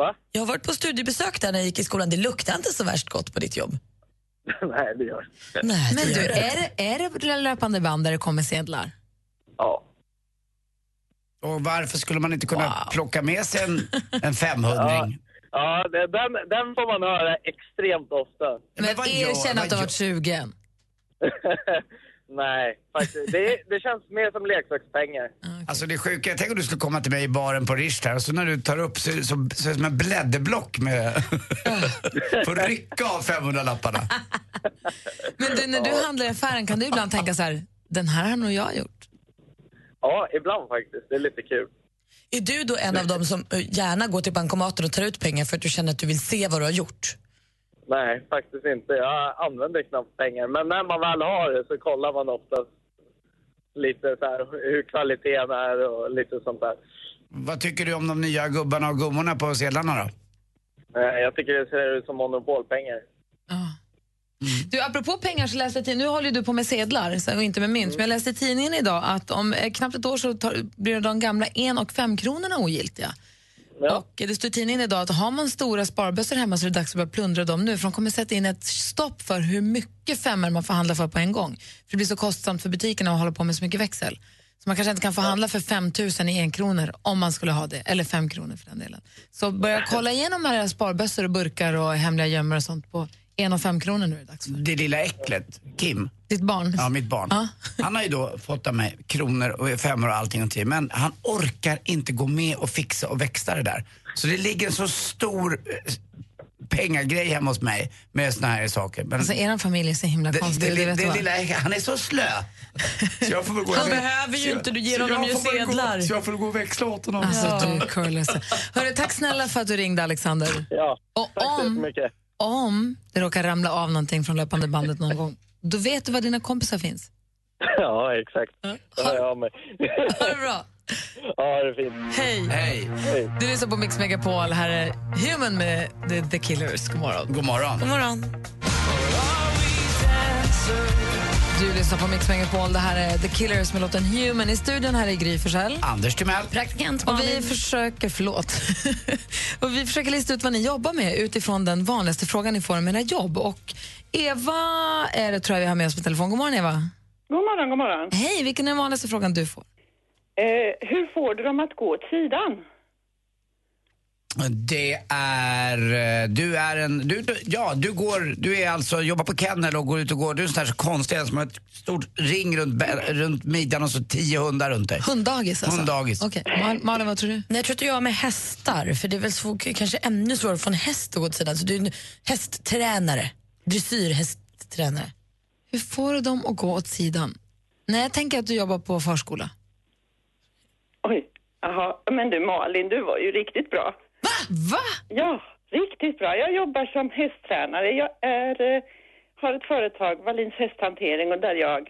Va? Jag har varit på studiebesök där när jag gick i skolan. Det luktar inte så värst gott på ditt jobb. Nej, det gör Nej, Men det du, det är det, är det löpande band där det kommer sedlar? Ja. Och varför skulle man inte kunna plocka med sig en, en femhundring? Ja, det, den, den får man höra extremt ofta. Men, vad gör- erkänn att du har vad varit sugen. Nej, faktiskt. Det, det känns mer som leksakspengar. Alltså det är sjuka, tänk om du skulle komma till mig i baren på Rish här och så när du tar upp så, så, så, så är det som en blädderblock med... Får rycka av 500-lapparna. Men du, när du handlar i affären kan du ibland tänka så här, den här har nog jag gjort. Ja, ibland faktiskt. Det är lite kul. Är du då en av dem som eh, gärna går till bankomaten och tar ut pengar för att du känner att du vill se vad du har gjort? Nej, faktiskt inte. Jag använder knappt pengar. Men när man väl har det så kollar man oftast lite så här hur kvaliteten är och lite sånt där. Vad tycker du om de nya gubbarna och gummorna på sedlarna då? Eh, Jag tycker det ser ut som monopolpengar. Du, apropå pengar så läste jag till, nu håller du på med sedlar så- och inte med mynt, men jag läste i tidningen idag att om eh, knappt ett år så tar, blir de gamla en och femkronorna ogiltiga. Och eh, det står i tidningen idag att har man stora sparbössor hemma så är det dags att börja plundra dem nu för de kommer sätta in ett stopp för hur mycket femmor man får handla för på en gång. För det blir så kostsamt för butikerna att hålla på med så mycket växel. Så man kanske inte kan få handla för 5 000 i en kronor om man skulle ha det, eller 5 kronor för den delen. Så börja kolla igenom era sparbössor och burkar och hemliga gömmor och sånt på en och fem kronor nu är det dags för. Det lilla äcklet, Kim. Ditt barn? Ja, mitt barn. Han har ju då fått av mig kronor och femmor och allting och till, men han orkar inte gå med och fixa och växla det där. Så det ligger en så stor eh, pengagrej hemma hos mig med såna här saker. Men Alltså er familj är så himla konstig. det, det, det, du det lilla, han är så slö. Så jag får väl gå Han behöver ju så inte, du ger så honom ju väl gå- sedlar. Så jag får gå och växla åt honom. Alltså du är curlös. Hörru, tack snälla för att du ringde Alexander. Ja, och tack så om, jättemycket. Om det råkar ramla av någonting från löpande bandet någon gång, då vet du var dina kompisar finns. Ja, exakt. Det har jag av mig. Ha det bra. Ja, det är fint. Hej. Hej. Du lyssnar på Mix Megapol. Här är Human med The, The Killers. God morgon. God morgon. God morgon. Du lyssnar på Mix Megapol. Det här är The Killers med låten Human. I studion här är Gry Forssell. Anders Timell. Praktikant Och vi Malin. försöker, förlåt. och vi försöker lista ut vad ni jobbar med utifrån den vanligaste frågan ni får om era jobb. Och Eva är det tror jag vi har med oss på telefon. God morgon Eva. God morgon, god morgon. Hej, vilken är den vanligaste frågan du får? Eh, hur får du dem att gå åt sidan? Det är, eh, du är en, du, du- ja du går, du är alltså, jobbar på kennel och går ut och går, du är en sån där så konstig en som har ett stort ring runt, runt midjan och så tio hundar runt dig. Hunddagis alltså? Hunddagis. Okej, Mal- Malin vad tror du? Nej, jag tror att du jobbar med hästar, för det är väl så, kanske ännu svårare att få en häst att gå åt sidan. Så du är en hästtränare, dressyrhästtränare. Hur får du dem att gå åt sidan? Nej, jag tänker att du jobbar på förskola. Oj, jaha. Men du Malin, du var ju riktigt bra. Va? Va? Ja, riktigt bra. Jag jobbar som hästtränare. Jag är, eh, har ett företag, Wallins hästhantering, och där jag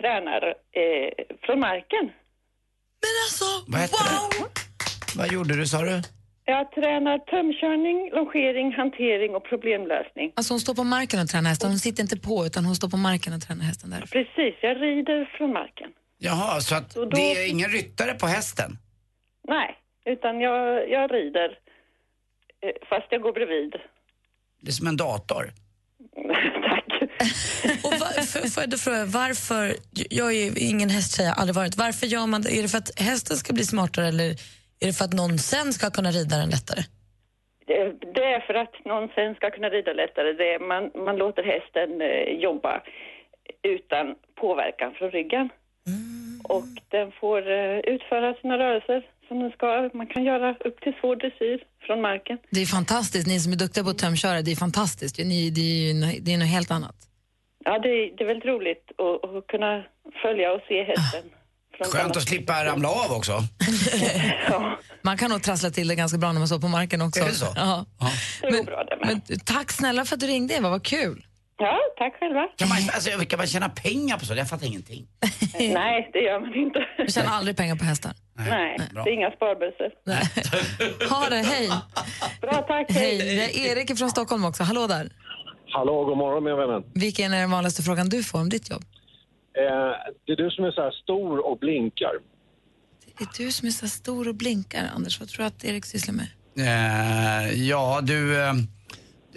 tränar eh, från marken. Men alltså, Vad hette det? Vad gjorde du sa du? Jag tränar tömkörning, longering, hantering och problemlösning. Alltså hon står på marken och tränar hästen. Hon sitter inte på utan hon står på marken och tränar hästen där. Precis, jag rider från marken. Jaha, så att Så då- det är ingen ryttare på hästen? Nej, utan jag, jag rider eh, fast jag går bredvid. Det är som en dator. Och var, för, får jag då fråga, varför, jag är ingen hästtjej, jag har aldrig varit. Varför gör man det? Är det för att hästen ska bli smartare eller är det för att någon sen ska kunna rida den lättare? Det är för att någon sen ska kunna rida lättare. Det är, man, man låter hästen eh, jobba utan påverkan från ryggen. Och den får eh, utföra sina rörelser som den ska. Man kan göra upp till svår dressyr från marken. Det är fantastiskt. Ni som är duktiga på att tömköra, det är fantastiskt. Ni, det, är ju, nå- det är något helt annat. Ja, det, är- det är väldigt roligt att, att kunna följa och se hästen. Skönt att slippa ramla av också. Man kan nog trassla till det ganska bra när man står på marken också. Är det så? Ja. Det går bra det med. Men, tack snälla för att du ringde, Eva. Vad kul. Ja, tack själva. Kan man, alltså, kan man tjäna pengar på så? Jag fattar ingenting. Nej, det gör man inte. Du tjänar aldrig pengar på hästar. Nej, bra. det är inga sparbössor. Ha det, hej. Bra, tack. Hej. Det är Erik från Stockholm också. Hallå där. Hallå, god morgon mina vänner. Vilken är den vanligaste frågan du får om ditt jobb? Eh, det är du som är så här stor och blinkar. Det är du som är så stor och blinkar, Anders. Vad tror du att Erik sysslar med? Eh, ja, du, eh,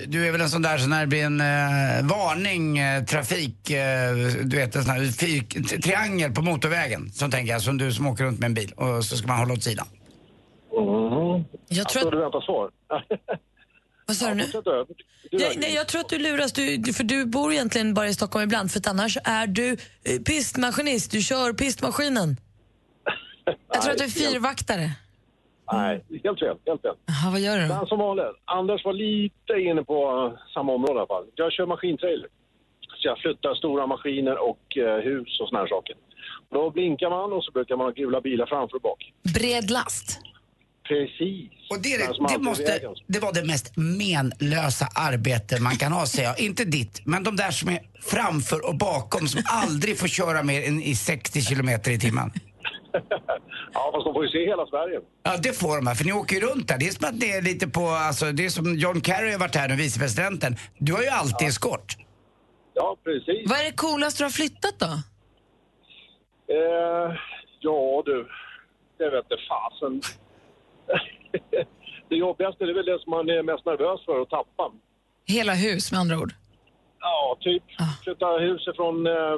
du är väl en sån där så när det blir en eh, varning, eh, trafik, eh, du vet en sån här fyr, t- triangel på motorvägen. Som tänker jag, som du som åker runt med en bil och så ska man hålla åt sidan. Mm. Jag tror att... du väntar svar. Vad sa du nu? Du Nej, jag tror att du luras, du, du- för du bor egentligen bara i Stockholm ibland, för att annars är du eh, pistmaskinist, du kör pistmaskinen. Jag tror att du är fyrvaktare. Nej, helt fel. Helt fel. Jaha, vad gör du? Men som vanligt, Anders var lite inne på eh, samma område i alla fall. Jag kör maskintrailer. Så jag flyttar stora maskiner och eh, hus och såna här saker. Då blinkar man och så brukar man ha gula bilar framför och bak. Bred last. Precis. Och det, är Den som det, det, alltid är måste, vägen. det var det mest menlösa arbete man kan ha, säger jag. Inte ditt, men de där som är framför och bakom som aldrig får köra mer än i 60 kilometer i timmen. Ja, fast de får ju se hela Sverige. Ja, det får de här, för ni åker ju runt där. Det är som att det är lite på, alltså, det är som John Kerry har varit här nu, vicepresidenten. Du har ju alltid eskort. Ja, precis. Vad är det coolaste du har flyttat då? Eh, ja du, det vet jag fasen. det jobbigaste det är väl det som man är mest nervös för att tappa. Hela hus med andra ord. Ja, typ flytta huset från eh,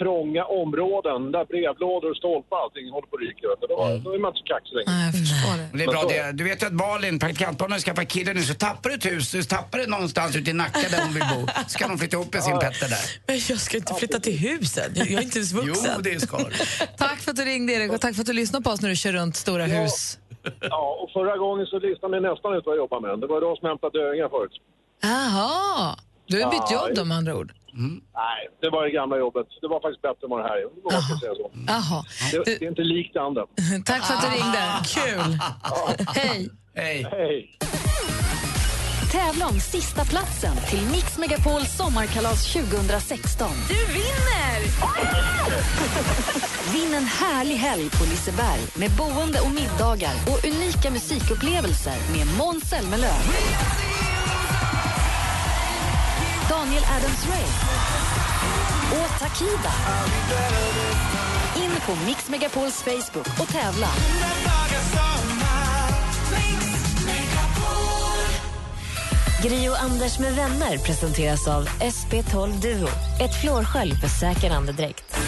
trånga områden där brevlådor och stolpar och allting håller på att ryka. vet du. Då, då är man inte så kaxig längre. Nej, jag förstår det. Det är bra det. Du vet ju att Malin, praktikantbarnen, har skaffat kille nu, så tappar du ett hus, så tappar det någonstans ute i Nacka där hon vill bo. Så kan hon flytta ihop med sin Petter där. Men jag ska inte flytta till huset, jag är inte ens vuxen. Jo, det ska du. Tack för att du ringde, Erik, och tack för att du lyssnar på oss när du kör runt stora hus. Ja, och förra gången så listade ni nästan ut vad jag jobbar med. Det var de som hämtade döingar förut. Jaha, du har bytt Ja, jobb då med andra ord. Nej, det var det gamla jobbet. Det var faktiskt bättre än vad det här är. Det, var man ska säga så. Jaha. Det, det är inte likt det andra. Tack för att du ringde. Kul. Hej. Hej. Hej. Tävla om sista platsen till Mix Megapols sommarkalas 2016. Du vinner! Vinn en härlig helg på Liseberg med boende och middagar och unika musikupplevelser med Måns Zelmerlöw. Daniel Adams-Ray. och Takida. In på Mix Megapols Facebook och tävla. Grio Anders med vänner presenteras av SP12 Duo. Ett flårskölj för säker andedräkt.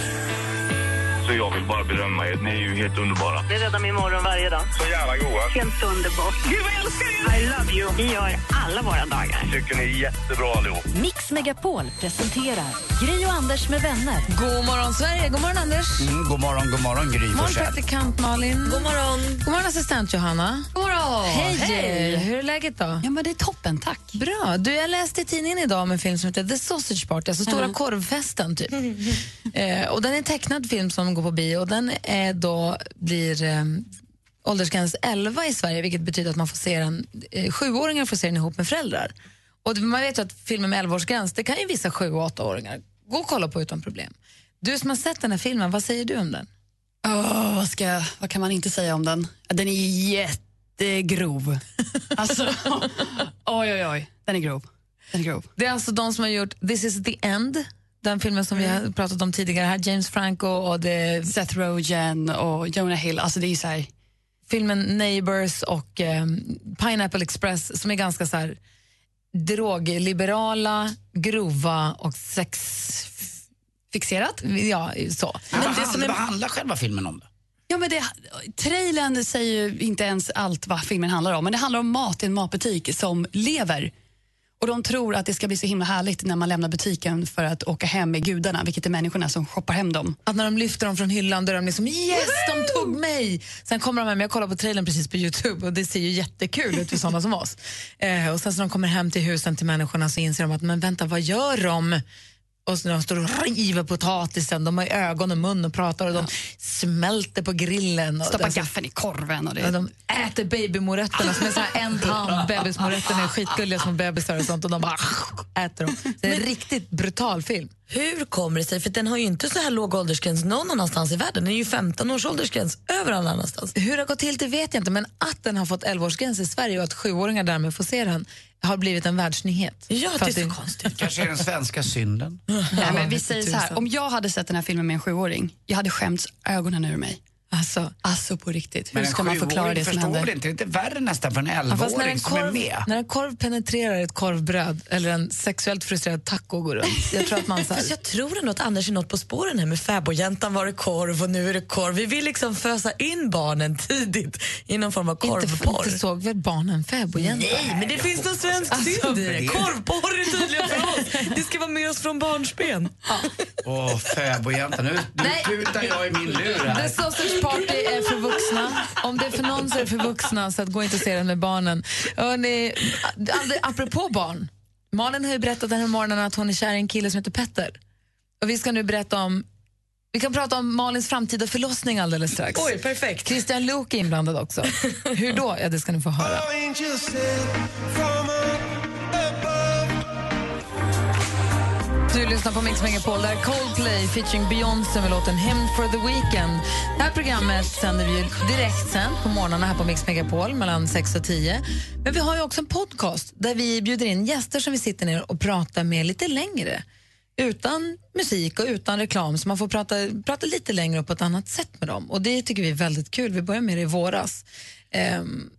Så jag vill bara berömma er. Ni är ju helt underbara. Det räddar min morgon varje dag. Så jävla goa. Helt underbart. Gud, vad jag älskar er! I love you. Vi gör alla våra dagar. Tycker ni är jättebra allihop. Mix Megapol presenterar Gri och Anders med vänner. God morgon, Sverige. God morgon, Anders. Mm, god morgon, god morgon Gry God morgon, praktikant Malin. God morgon. God morgon, assistent Johanna. God morgon. Hej. Hej. Hur är läget då? Ja, men det är toppen, tack. Bra. Du, jag läste i tidningen idag om en film som heter The Sausage Party, alltså Stora Mm. korvfesten. Typ. eh, och den är en tecknad film som går på bio den är då, blir eh, åldersgräns 11 i Sverige vilket betyder att man får se den, eh, sjuåringar får se den ihop med föräldrar. Och det- man vet ju att filmer med 11-årsgräns, det kan ju vissa sju och åttaåringar gå och kolla på utan problem. Du som har sett den här filmen, vad säger du om den? Åh, vad, ska, jag- vad kan man inte säga om den? Den är jättegrov. Alltså, oj, oj, oj. Den är grov. Den är grov. Det är alltså de som har gjort This is the end, den filmen som vi har pratat om tidigare här, James Franco och det, Seth Rogen och Jonah Hill. Alltså det är så här, filmen Neighbors och eh, Pineapple Express som är ganska så här drogliberala, grova och sexfixerat. Ja, så. Men vad, det handlar, som är- vad handlar själva filmen om då? Ja, men det, trailern säger ju inte ens allt vad filmen handlar om, men det handlar om mat i en matbutik som lever. Och De tror att det ska bli så himla härligt när man lämnar butiken för att åka hem med gudarna, vilket är människorna som shoppar hem dem. Att när de lyfter dem från hyllan då är de liksom yes, de tog mig! Sen kommer de hem, jag kollar på trailern precis på Youtube och det ser ju jättekul ut för sådana som oss. Eh, och sen så de kommer hem till husen till människorna så inser de att men vänta, vad gör de? Och så de står och river potatisen, de har ögon och mun och pratar och de smälter på grillen. Och Stoppar alltså- gaffeln i korven. Och det, Ja, de äter babymorötterna som är så här en tand. Bebismorötterna är skitgulliga små bebisar och sånt och de bara äter dem. Det är en riktigt brutal film. Hur kommer det sig? För den har ju inte så här låg åldersgräns någon annanstans i världen. Den är ju 15 års åldersgräns överallt annanstans. Hur det har gått till det vet jag inte, men att den har fått 11-årsgräns i Sverige och att sjuåringar därmed får se den har blivit en världsnyhet. Ja, det är så konstigt. Kanske är den svenska synden. Nej, men vi säger så här, om jag hade sett den här filmen med en sjuåring, jag hade skämts ögonen ur mig. Alltså, Alltså på riktigt, hur ska man förklara det som förstår händer? det inte. Det är inte värre nästan för en ja, 11-åring en som är korv, med. när en korv penetrerar ett korvbröd eller en sexuellt frustrerad taco går runt, jag tror att man så här, jag tror ändå att Anders är något på spåren här med fäbodjäntan var det korv och nu är det korv. Vi vill liksom fösa in barnen tidigt i någon form av inte, korvporr. inte såg väl barnen fäbodjänta? Nej, men det finns någon svensk Alltså, synd i det. Korvporr är tydligen för oss. Det ska vara med oss från barnsben. Åh, fäbodjänta. Nu, nu Nej. tutar jag i min lur här. Sausage Party är för vuxna. Om det är för någon så är det för vuxna, så att gå inte och se den med barnen. Hörrni, apropå barn. Malin har ju berättat den här morgonen att hon är kär i en kille som heter Petter. Och vi ska nu berätta om vi kan prata om Malins framtida förlossning alldeles strax. Oj, perfekt. Christian Luuk är inblandad också. Hur då? Ja, det ska ni få höra. Du lyssnar på Mix Megapol, där Coldplay featuring Beyoncé med låten Him for the Weekend. Det här programmet sänder vi direkt sen på morgnarna här på Mix Megapol mellan 6 och 10. Men vi har ju också en podcast där vi bjuder in gäster som vi sitter ner och pratar med lite längre. Utan musik och utan reklam, så man får prata, prata lite längre och på ett annat sätt med dem. Och Det tycker vi är väldigt kul. Vi började med det i våras. Um,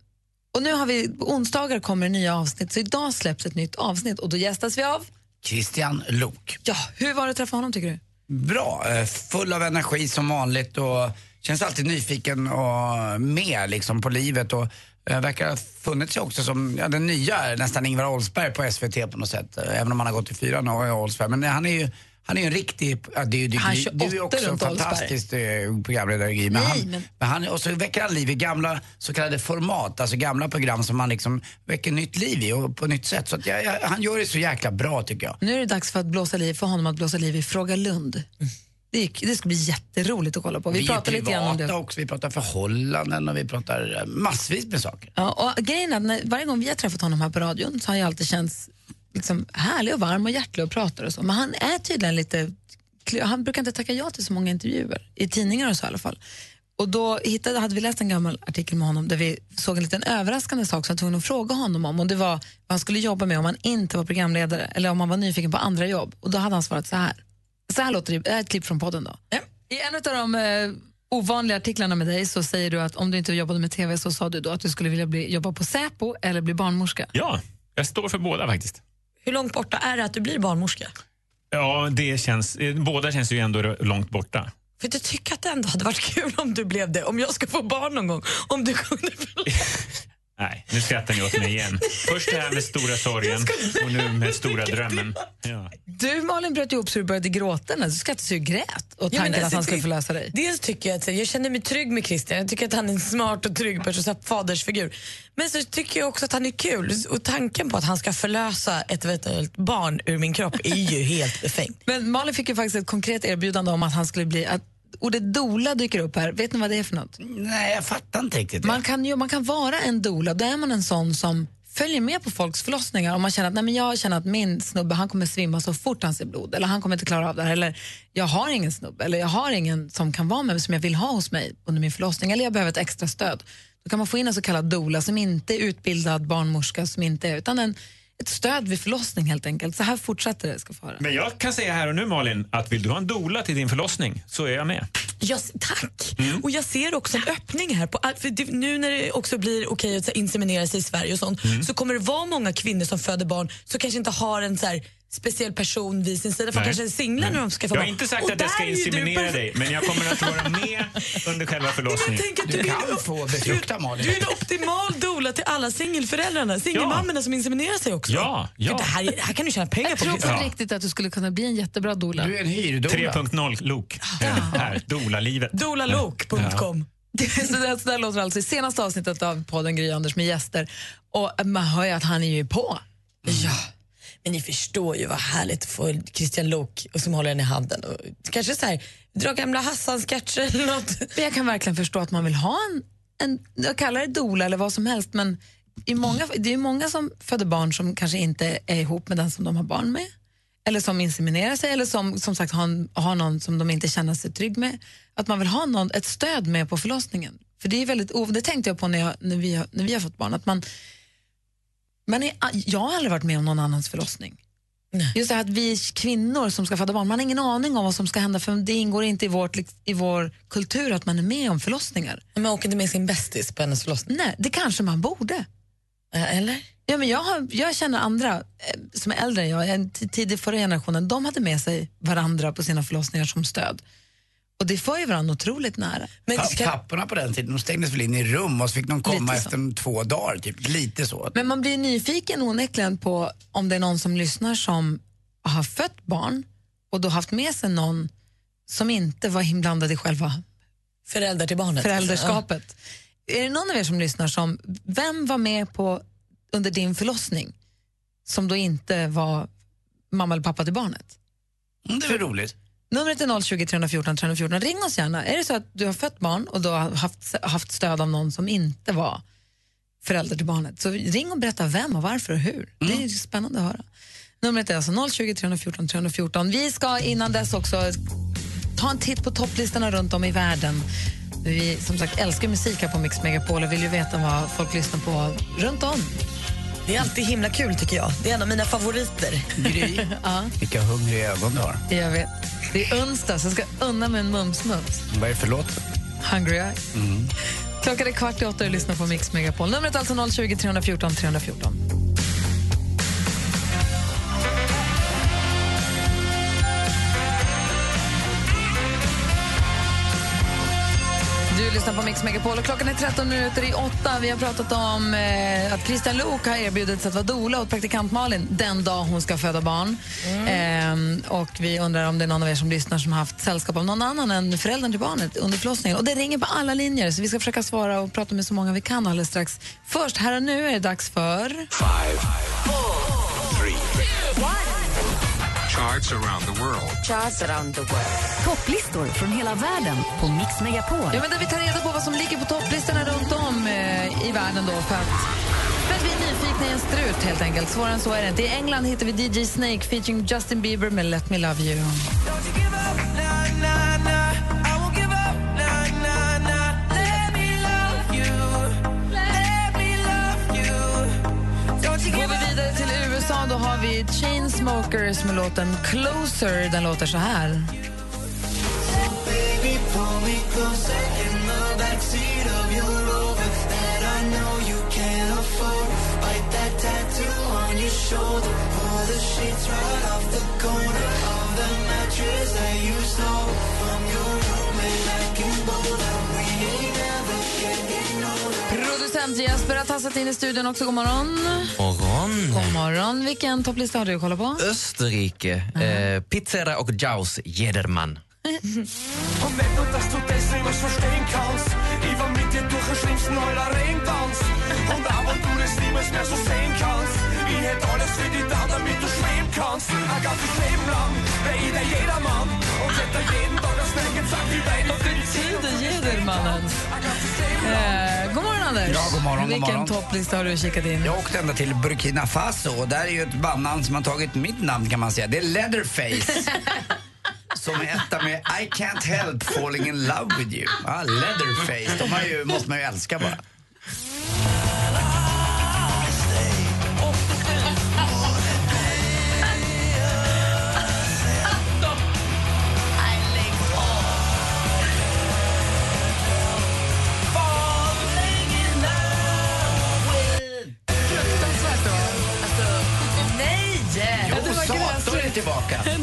och nu har vi, onsdagar kommer det nya avsnitt, så idag släpps ett nytt avsnitt och då gästas vi av Christian Lok. Ja, hur var det att träffa honom tycker du? Bra, eh, full av energi som vanligt och känns alltid nyfiken och med liksom på livet och eh, verkar ha funnit sig också som ja, den nya nästan Ingvar Oldsberg på SVT på något sätt. Eh, Även om han har gått i fyran och är Oldsberg. Men han är ju han är ju en riktig, ja, det ju, det, Han du, du är ju också Oldsberg. fantastiskt eh, programledare Gry. Men Nej, han, men- men han, och så väcker han liv i gamla så kallade format, alltså gamla program som man liksom väcker nytt liv i och på nytt sätt. Så jag, jag, han gör det så jäkla bra tycker jag. Nu är det dags för, att blåsa liv, för honom att blåsa liv i Fråga Lund. Det, gick- det ska bli jätteroligt att kolla på. Vi, Vi, pratar lite grann om det. också, vi pratar förhållanden och vi pratar eh, massvis med saker. Ja, och grejen är när, varje gång vi har träffat honom här på radion så har jag alltid känts liksom, härlig och varm och hjärtlig och pratar och så. Men han är tydligen lite... Han brukar inte tacka ja till så många intervjuer, i tidningar och så i alla fall. Och då hittade, hade vi läst en gammal artikel med honom där vi såg en liten överraskande sak som jag tvungen att fråga honom om. Och det var vad han skulle jobba med om han inte var programledare eller om han var nyfiken på andra jobb. Och då hade han svarat så här. Så här låter det, det här är ett klipp från podden. då. I en av de eh, ovanliga artiklarna med dig så säger du att om du inte jobbade med TV så sa du då att du skulle vilja bli, jobba på Säpo eller bli barnmorska. Ja, jag står för båda faktiskt. Hur långt borta är det att du blir barnmorska? Ja, det känns, båda känns ju ändå långt borta. För du tycker att det ändå hade varit kul om du blev det, om jag ska få barn någon gång. Om du kunde Nej, nu skrattar ni åt mig igen. Först det här med stora sorgen och nu med stora drömmen. Ja. Du Malin bröt ihop så du började gråta när du skrattade så du grät och Ja, tanken att alltså, han skulle det- förlösa dig. Dels tycker jag att jag känner mig trygg med Christian. Jag tycker att han är en smart och trygg person, så fadersfigur. Men så tycker jag också att han är kul. Och tanken på att han ska förlösa ett eventuellt barn ur min kropp är ju helt befängd. Men Malin fick ju faktiskt ett konkret erbjudande om att han skulle bli... Att ordet dola dyker upp här. Vet ni vad det är för något? Nej, jag fattar inte riktigt. Man kan, ju, man kan vara en dola, då är man en sån som följer med på folks förlossningar. Om man känner att nej, men jag känner att min snubbe han kommer svimma så fort han ser blod, eller han kommer inte klara av det här, eller jag har ingen snubbe, eller jag har ingen som kan vara med mig som jag vill ha hos mig under min förlossning, eller jag behöver ett extra stöd. Då kan man få in en så kallad dola som inte är utbildad barnmorska, som inte är, utan en, ett stöd vid förlossning helt enkelt. Så här fortsätter det, ska få höra. Men jag kan säga här och nu Malin, att vill du ha en dola till din förlossning så är jag med. Jag, tack! Och jag ser också en öppning här. På, för nu när det också blir okej att så här, inseminera sig i Sverige och sånt så kommer det vara många kvinnor som föder barn som kanske inte har en så här, speciell person vid sin sida. För Nej. kanske är singlar när de ska få Jag har inte sagt Och att jag ska inseminera dig, men jag kommer att vara med under själva förlossningen. att Du du är kan få befrukta Malin. Du är en optimal doula till alla singelföräldrarna, singelmammorna som inseminerar sig också. Ja, ja. För Det, här, det här kan du tjäna pengar Jag på. tror på riktigt att du skulle kunna bli en jättebra doula. Du är en hyrdola. 3.0 Lok. Här, doula-livet. Doulalok.com. så, där, så där låter alltså i senaste avsnittet av podden Gry Anders med gäster. Och man hör ju att han är ju på. Ja, men ni förstår ju vad härligt att få Christian Lok och som håller den i handen. Och kanske så här, dra gamla Hassan-sketcher eller något. Men jag kan verkligen förstå att man vill ha en, en jag kallar det doula eller vad som helst, men i många, det är många som föder barn som kanske inte är ihop med den som de har barn med. Eller som inseminerar sig eller som, som sagt har, en, har någon som de inte känner sig trygg med. Att man vill ha någon, ett stöd med på förlossningen. För det är väldigt, det tänkte jag på när, jag, när, vi, har- när vi har fått barn. Att man, man är, jag har aldrig varit med om någon annans förlossning. Just det här att vi kvinnor som ska föda barn, man har ingen aning om vad som ska hända för det ingår inte i, vårt, i vår kultur att man är med om förlossningar. Man åker inte med sin bästis på hennes förlossning. Nej, det kanske man borde. Eller? Ja, men jag, har, jag känner andra eh, som är äldre än jag, tidig förra generationen, de hade med sig varandra på sina förlossningar som stöd. Och det för ju varandra otroligt nära. Pa- Papporna på den tiden de stängdes väl in i rum och så fick de komma efter två dagar, typ. lite så. Men man blir nyfiken onekligen på om det är någon som lyssnar som har fött barn och då haft med sig någon som inte var inblandad i själva Föräldrar till barnet. föräldraskapet. Är det någon av er som lyssnar som, vem var med på under din förlossning som då inte var mamma eller pappa till barnet? Mm, det är roligt. Numret är 020 314 314. Ring oss gärna. Är det så att du har fött barn och du har haft, haft stöd av någon som inte var förälder till barnet, så ring och berätta vem och varför och hur. Det är ju spännande att höra. Numret är alltså 020 314 314. Vi ska innan dess också ta en titt på topplistorna runt om i världen. Vi som sagt älskar musik här på Mix Megapol och vill ju veta vad folk lyssnar på runt om. Det är alltid himla kul tycker jag. Det är en av mina favoriter. Gry, ja, vilka hungriga ögon du har. jag vet. Det är onsdag så jag ska unna mig en mums-mums. Vad är det för låt? Hungry Eyes. Mm. Klockan är kvart i åtta och du lyssnar på Mix Megapol. Numret är alltså 020 314 314. Lyssnar på Mix Megapol och klockan är 13 minuter i åtta. Vi har pratat om eh, att Christian Luuk har erbjudit sig att vara doula åt praktikant Malin den dag hon ska föda barn. Ehm, och vi undrar om det är någon av er som lyssnar som har haft sällskap av någon annan än föräldern till barnet under förlossningen. Och det ringer på alla linjer så vi ska försöka svara och prata med så många vi kan alldeles strax. Först, här och nu är det dags för... Five, three, charts around the world. Charts around the world. Topplistor från hela världen på Mix Megapol. Ja, men där vi tar reda på vad som ligger på topplistorna runt om eh, i världen då för att, för att vi är nyfikna i en strut helt enkelt. Svårare än så är det inte. I England hittar vi DJ Snake featuring Justin Bieber med Let Me Love You. Då har vi Chainsmokers med låten Closer. Den låter så här. Producent Jesper har tassat in i studion också. God morgon. Morgon. God morgon. Vilken topplista har du kollat på? Österrike. Eh, Pizzeria och Jaus Jedermann. Eh, god morgon, Anders. Ja, god morgon, god Vilken morgon. topplista har du kikat in? Jag åkte ända till Burkina Faso och där är ju ett bandnamn som har tagit mitt namn kan man säga. Det är Leatherface. som är etta med I can't help falling in love with you. Ah, Leatherface, de har ju, måste man ju älska bara.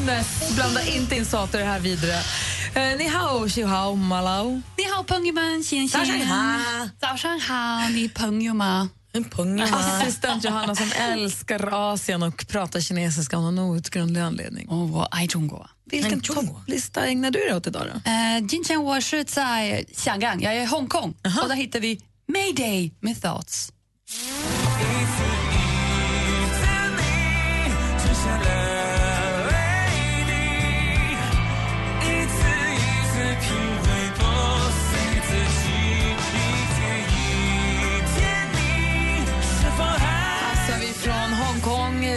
Jonas. Blanda inte in sator i det här vidare. Eh, ni hao, xiu hao, malao. Ni hao, pengyoman, xian xian. Zao shang hao, ni pengyoma. Assistent Johanna som älskar Asien och pratar kinesiska av någon outgrundlig anledning. Oh, wow, I. Vilken topplista ägnar du dig åt idag då? Eh, uh, Jinchen Washi Xiangang. Jag är i Hongkong uh -huh. och där hittar vi Mayday med Thoughts.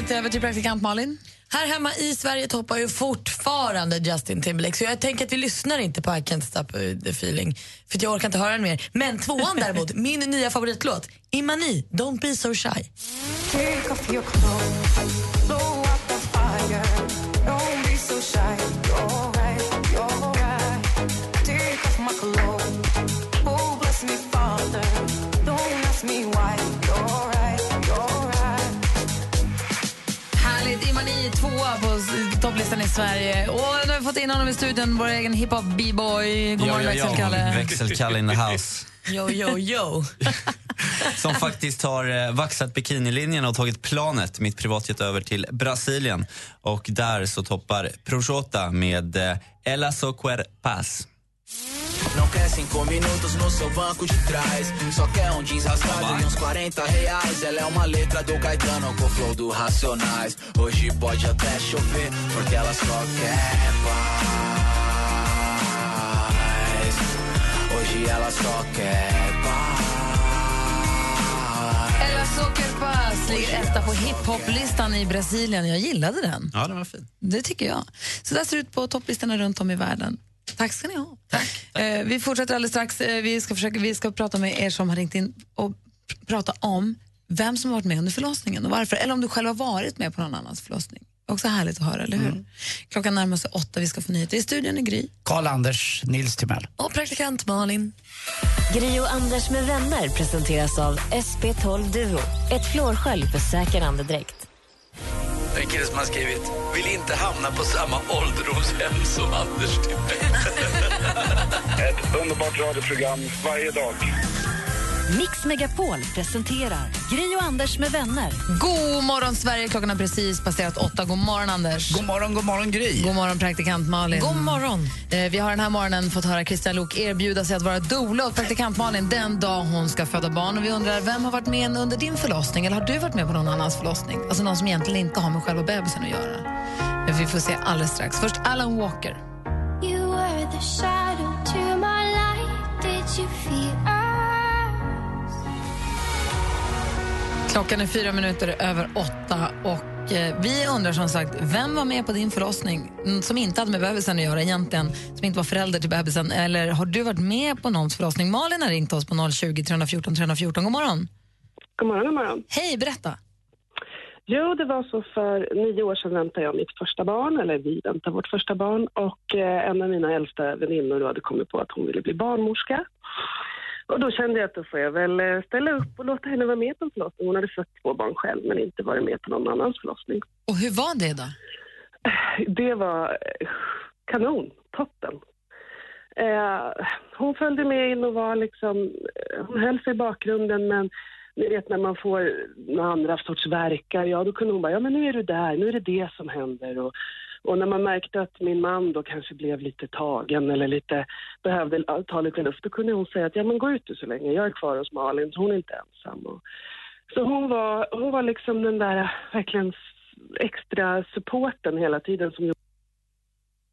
Till- över till praktikant Malin? Här hemma i Sverige toppar ju fortfarande Justin Timberlake så jag tänker att vi lyssnar inte på I can't stop the feeling för att jag orkar inte höra den mer. Men tvåan däremot, min nya favoritlåt, Imani, Don't be so shy. Topplistan i Sverige. Och nu har vi fått in honom i studion, vår egen hiphop b-boy. God morgon, växelkalle. Växelkalle in the house. Yo, yo, yo. Som faktisct har eh, vaxat bikinilinjen och tagit planet, mitt privatjet, över till Brasilien. Och där så toppar Projota med eh, Ela so Paz. Não quer cinco minutos no seu banco de trás. Só quer um jeans rasgado e uns 40 reais. Ela é uma letra do Caetano com flow do Racionais. Hoje pode até chover, porque ela só quer paz. Hoje ela só quer paz. Ella Zuckerpass ligger etta på hiphoplistan i Brasilien. Jag gillade den. Ja, den var fin. Det tycker jag. Så där ser det ut på topplistorna runt om i världen. Tack ska ni ha. Eh, vi fortsätter alldeles strax. Eh, vi, ska försöka, vi ska prata med er som har ringt in och pr- prata om vem som har varit med under förlossningen och varför. Eller om du själv har varit med på någon annans förlossning. Också härligt att höra, eller hur? Klockan närmar sig åtta, vi ska få nyheter. I studion är Gry. Karl-Anders Nils Timell. Och praktikant Malin. Gri och Anders med vänner presenteras av SP12 Duo. Ett flårskölj för säker andedräkt. En kille som har skrivit Vill inte hamna på samma ålderdomshem som Anders Timell. Ett underbart radioprogram varje dag. Mix Megapol presenterar Gri och Anders med vänner. God morgon, Sverige. Klockan har precis passerat åtta. God morgon, Anders. God morgon, god morgon, Gry. God morgon, praktikant Malin. God morgon. Eh, vi har den här morgonen fått höra Christian Lok erbjuda sig att vara doula åt praktikant Malin den dag hon ska föda barn. Och vi undrar, vem har varit med under din förlossning? Eller har du varit med på någon annans förlossning? Alltså någon som egentligen inte har med själva bebisen att göra. Men vi får se alldeles strax. Först Alan Walker. Klockan är fyra minuter över åtta och eh, vi undrar som sagt, vem var med på din förlossning mm, som inte hade med bebisen att göra egentligen, som inte var förälder till bebisen? Eller har du varit med på någons förlossning? Malin har ringt oss på 020 314 314. God morgon. God morgon, god morgon. Hej, berätta. Jo, det var så för nio år sedan väntade jag mitt första barn, eller vi väntade vårt första barn. Och eh, en av mina äldsta väninnor hade kommit på att hon ville bli barnmorska. Och då kände jag att då får jag väl eh, ställa upp och låta henne vara med på en förlossning. Hon hade fött två barn själv men inte varit med på någon annans förlossning. Och hur var det då? Det var eh, kanon, toppen. Eh, hon följde med in och var liksom, hon höll sig i bakgrunden men ni vet när man får några andra sorts verkar, ja då kunde hon bara, ja men nu är du där, nu är det det som händer. Och, och när man märkte att min man då kanske blev lite tagen eller lite, behövde ta lite luft, då kunde hon säga att ja men gå ut du så länge, jag är kvar hos Malin, så hon är inte ensam. Och, så hon var, hon var liksom den där verkligen extra supporten hela tiden som gjorde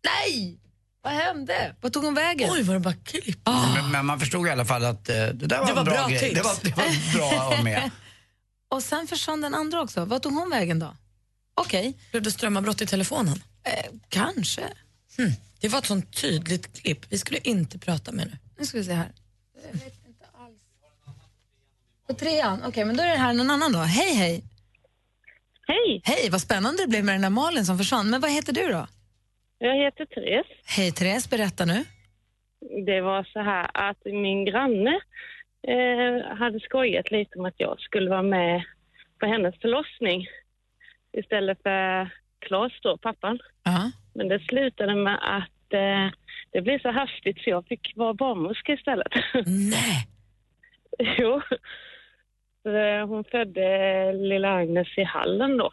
Nej! Vad hände? Vad tog hon vägen? Oj, var det bara klipp? Men, men man förstod i alla fall att eh, det där var, Det var en bra, bra grej. tips. Det var, det var bra att med. Och sen försvann den andra också. Vad tog hon vägen då? Okej. Blev det strömavbrott i telefonen? Eh, kanske. Hmm. Det var ett sånt tydligt klipp. Vi skulle inte prata med nu. Nu ska vi se här. Jag vet inte alls. På trean? Okej, men då är det här någon annan då. Hej, hej. Hej. Hej, vad spännande det blev med den där Malin som försvann. Men vad heter du då? Jag heter Therese. Hej Therese, berätta nu. Det var så här att min granne eh, hade skojat lite om att jag skulle vara med på hennes förlossning istället för Claes då, pappan. Men det slutade med att eh, det blev så hastigt så jag fick vara barnmorska istället. Nej! jo. Eh, hon födde lilla Agnes i hallen då.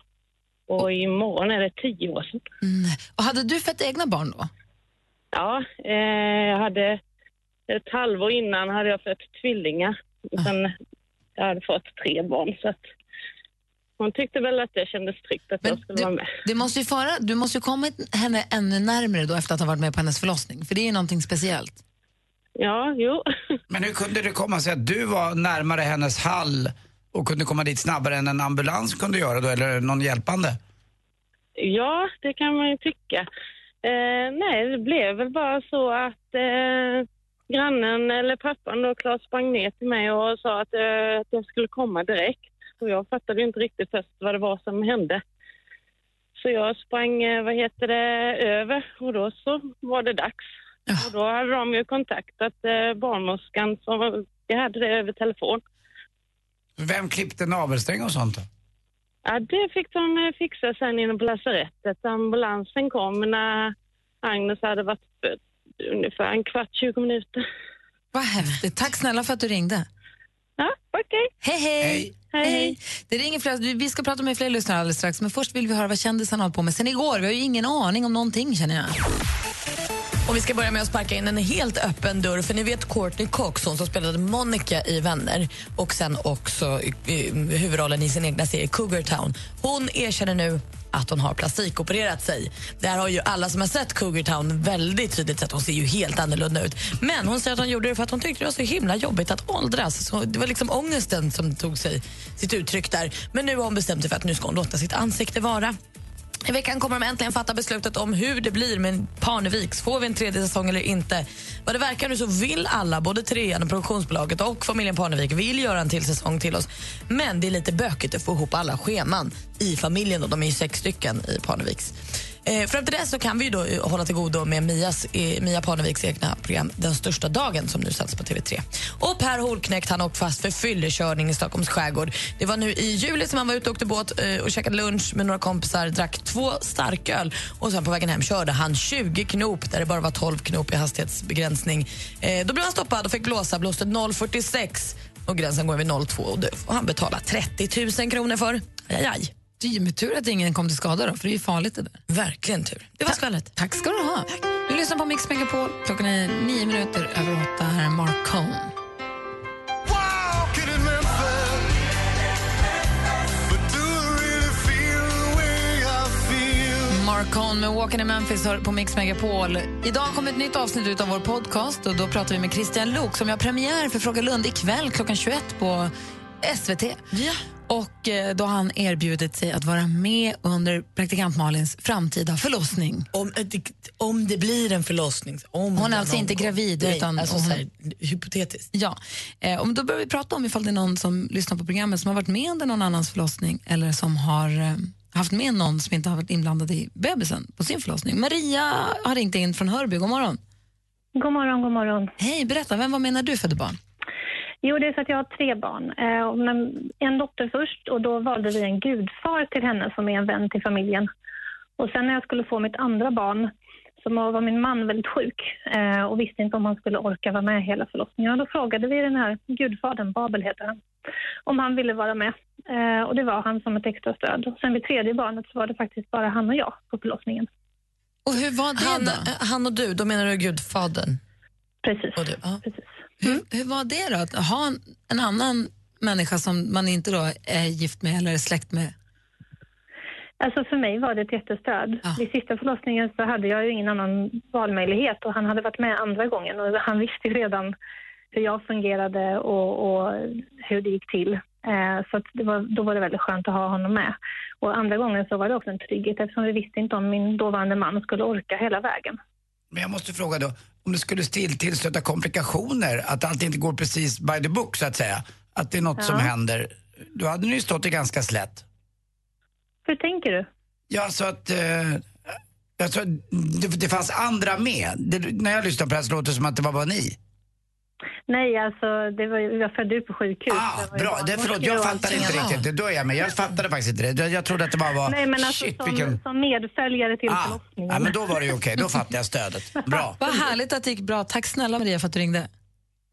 Och imorgon är det tio år sedan. Och hade du fött egna barn då? Ja, eh, jag hade ett halvår innan hade jag fött tvillingar. Sen jag hade fått tre barn så att hon tyckte väl att det kändes tryggt att jag skulle vara med. Det måste ju fara, du måste ju komma henne ännu närmare då efter att ha varit med på hennes förlossning. För det är ju någonting speciellt. Ja, jo. Men hur kunde det komma sig att du var närmare hennes hall och kunde komma dit snabbare än en ambulans kunde göra då, eller någon hjälpande? Ja, det kan man ju tycka. Eh, nej, det blev väl bara så att eh, grannen eller pappan då, Claes, sprang ner till mig och sa att, eh, att jag skulle komma direkt. Och jag fattade inte riktigt först vad det var som hände. Så jag sprang, eh, vad heter det, över och då så var det dags. Och då hade de ju kontaktat eh, barnmorskan som jag hade det över telefon. Vem klippte navelsträng och sånt då? Ja, det fick de eh, fixa sen inne på lasarettet. Ambulansen kom när Agnes hade varit född ungefär en kvart, 20 minuter. Vad häftigt. Tack snälla för att du ringde. Ja, okej. Hej, hej. Hej, hej. Det ringer fler, vi- vi ska prata med fler lyssnare alldeles strax, men först vill vi höra vad kändisarna har på med sen igår. Vi har ju ingen aning om någonting känner jag. Och vi ska börja med att sparka in en helt öppen dörr. För ni vet Courtney Cox, hon som spelade Monica i Vänner och sen också huvudrollen i sin egna serie Cougar Town. Hon erkänner nu att hon har plastikopererat sig. Där har ju alla som har sett Cougar Town väldigt tydligt sett. Hon ser ju helt annorlunda ut. Men hon säger att hon gjorde det för att hon tyckte det var så himla jobbigt att åldras. Så det var liksom ångesten som tog sig sitt uttryck där. Men nu har hon bestämt sig för att nu ska hon låta sitt ansikte vara. I veckan kommer de äntligen fatta beslutet om hur det blir med Parneviks. Får vi en tredje säsong eller inte? Vad det verkar nu så vill alla, både trean och produktionsbolaget och familjen Parnevik vill göra en till säsong till oss. Men det är lite bökigt att få ihop alla scheman i familjen. Då. de är ju sex stycken i Parneviks. Eh, fram till dess så kan vi ju då eh, hålla till godo med Mias, eh, Mia Parneviks egna program Den största dagen som nu sänds på TV3. Och Per Holknekt han har åkt fast för fyllekörning i Stockholms skärgård. Det var nu i juli som han var ute och åkte båt eh, och käkade lunch med några kompisar, drack två starköl och sen på vägen hem körde han 20 knop där det bara var 12 knop i hastighetsbegränsning. Eh, då blev han stoppad och fick blåsa, blåste 0,46 och gränsen går vid 0,2 och det får han betala 30 000 kronor för. Aj, aj. Det är ju med tur att ingen kom till skada då, för det är ju farligt det där. Verkligen tur. Det var skvallret. Tack ska du ha. Du lyssnar på Mix Megapol. Klockan är nio minuter över åtta. Här är Mark Cohn. Mark Cohn med Walking in Memphis på Mix Megapol. Idag kommer ett nytt avsnitt ut av vår podcast och då pratar vi med Christian Luuk som har premiär för Fråga Lund ikväll klockan 21 på SVT. Ja. Och eh, då har han erbjudit sig att vara med under praktikant Malins framtida förlossning. Om, eh, det- om det blir en förlossning. Om Hon är alltså inte gång. gravid. Nej, utan alltså hon, så här, hypotetiskt. Ja. Eh, och då börjar vi prata om ifall det är någon som lyssnar på programmet som har varit med under någon annans förlossning eller som har eh, haft med någon som inte har varit inblandad i bebisen på sin förlossning. Maria har ringt in från Hörby. God morgon. God morgon, god morgon. Hej, berätta. Vem var med när du födde barn? Jo, det är så att jag har tre barn. Eh, en dotter först och då valde vi en gudfar till henne som är en vän till familjen. Och sen när jag skulle få mitt andra barn så var min man väldigt sjuk eh, och visste inte om han skulle orka vara med hela förlossningen. Och då frågade vi den här gudfadern, Babel heter han, om han ville vara med. Eh, och det var han som ett extra stöd. Och sen vid tredje barnet så var det faktiskt bara han och jag på förlossningen. Och hur var det han, då? Han och du, då menar du gudfadern? Precis. Och du, ja. Hur, hur var det då, att ha en, en annan människa som man inte då är gift med eller är släkt med? Alltså för mig var det ett jättestöd. Vid sista förlossningen så hade jag ju ingen annan valmöjlighet och han hade varit med andra gången och han visste ju redan hur jag fungerade och, och hur det gick till. Eh, så att det var, då var det väldigt skönt att ha honom med. Och andra gången så var det också en trygghet eftersom vi visste inte om min dåvarande man skulle orka hela vägen. Men jag måste fråga då, om det skulle still tillstöta komplikationer, att allt inte går precis by the book så att säga, att det är något som Ja. händer, då hade ni ju stått det ganska slätt. Hur tänker du? Ja, så att... Eh, alltså, det, det fanns andra med. Det, när jag lyssnar på det här så låter det som att det var bara ni. Nej, alltså det var, ju- jag födde ju på sjukhus. Ju Bra, det, förlåt, jag allting. inte riktigt. Det- Då är jag med. Jag fattade faktiskt inte det. Jag, trodde att det bara var... Nej, men alltså shit, som, vilken... som medföljare till förlossningen. Ja, men då var det ju okej. Då fattade jag stödet. Bra. Vad härligt att det gick bra. Tack snälla Maria för att du ringde.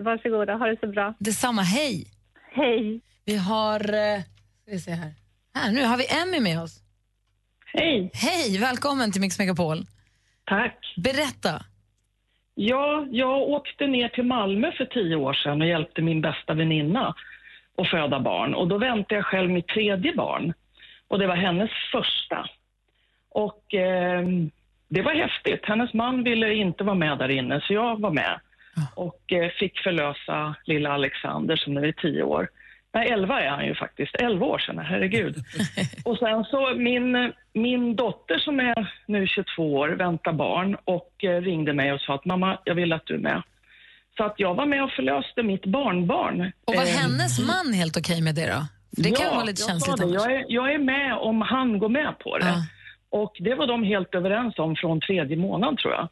Varsågoda, ha det så bra. Detsamma, hej. Hej. Vi har, eh, ska vi se här. här, nu har vi Emmy med oss. Hej. Hej, välkommen till Mix Megapol. Tack. Berätta. Ja, jag åkte ner till Malmö för tio år sedan och hjälpte min bästa väninna att föda barn. Och då väntade jag själv mitt tredje barn. Och det var hennes första. Och eh, det var häftigt. Hennes man ville inte vara med där inne, så jag var med. Och eh, fick förlösa lilla Alexander som nu är tio år. Nej, elva är han ju faktiskt. Elva år sedan, herregud. och sen så min, min dotter som är nu 22 år väntar barn och eh, ringde mig och sa att mamma, jag vill att du är med. Så att jag var med och förlöste mitt barnbarn. Och var Eh, hennes man helt okej med det då? För det kan ju vara lite jag känsligt det. Jag är, jag är med om han går med på det. Och det var de helt överens om från tredje månaden tror jag.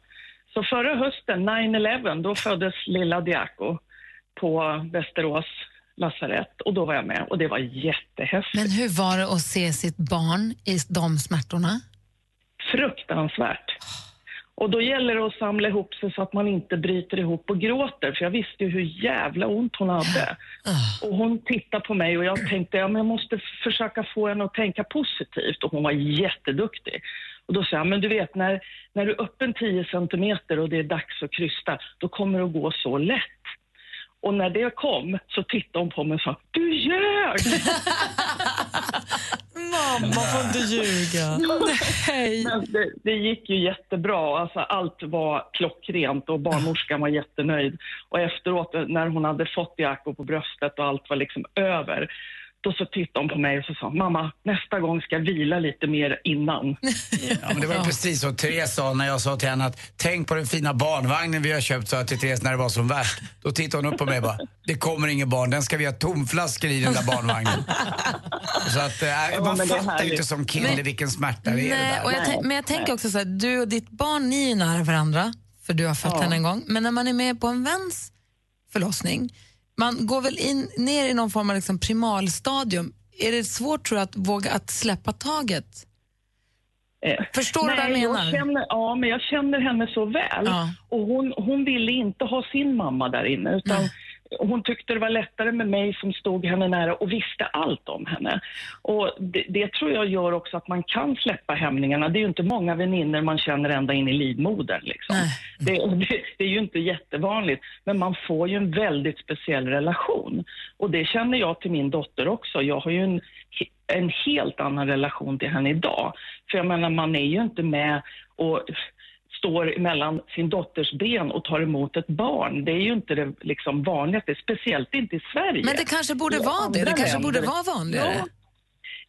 Så förra hösten, 9-11, då föddes lilla Diaco på Västerås lasarett och då var jag med och det var jättehäftigt. Men hur var det att se sitt barn i de smärtorna? fruktansvärt. Och då gäller det att samla ihop sig så att man inte bryter ihop och gråter, för jag visste ju hur jävla ont hon hade. Och hon tittade på mig och jag tänkte, ja men jag måste försöka få henne att tänka positivt och hon var jätteduktig. Och då sa jag, men du vet när, när du är öppen 10 centimeter och det är dags att krysta, då kommer det att gå så lätt. Och när det kom så tittade hon på mig och sa, du ljög! Mamma får inte ljuga. Men det, det gick ju jättebra. Alltså, allt var klockrent och barnmorskan var jättenöjd. Och efteråt när hon hade fått Jakob på bröstet och allt var liksom över, då så tittade hon på mig och så sa mamma, nästa gång ska jag vila lite mer innan. Ja, men det var precis så Therese sa när jag sa till henne att tänk på den fina barnvagnen vi har köpt, sa jag till Therese när det var som värst. Då tittade hon upp på mig och bara, det kommer ingen barn, den ska vi ha tomflaskor i den där barnvagnen. Så att, äh, Ja, man det fattar ju inte som kille Men- vilken smärta det är det Nej, där. och jag men jag tänker också så här, du och ditt barn, ni är ju nära varandra, för du har fött Ja. henne en gång. Men när man är med på en väns förlossning, man går väl in, ner i någon form av liksom primalstadium. Är det svårt tror du att våga att släppa taget? Förstår du vad jag Nej, menar? känner, ja, men jag känner henne så väl. Och hon, hon ville inte ha sin mamma där inne. Utan hon tyckte det var lättare med mig som stod henne nära och visste allt om henne. Och det, det tror jag gör också att man kan släppa hämningarna. Det är ju inte många vänner man känner ända in i livmodern. Liksom. Det, det, det är ju inte jättevanligt. Men man får ju en väldigt speciell relation. Och det känner jag till min dotter också. Jag har ju en, en helt annan relation till henne idag. För jag menar, man är ju inte med och står mellan sin dotters ben och tar emot ett barn. Det är ju inte det liksom vanligaste, speciellt inte i Sverige. Men det kanske borde vara det. Det kanske länder- borde vara vanligare. Ja,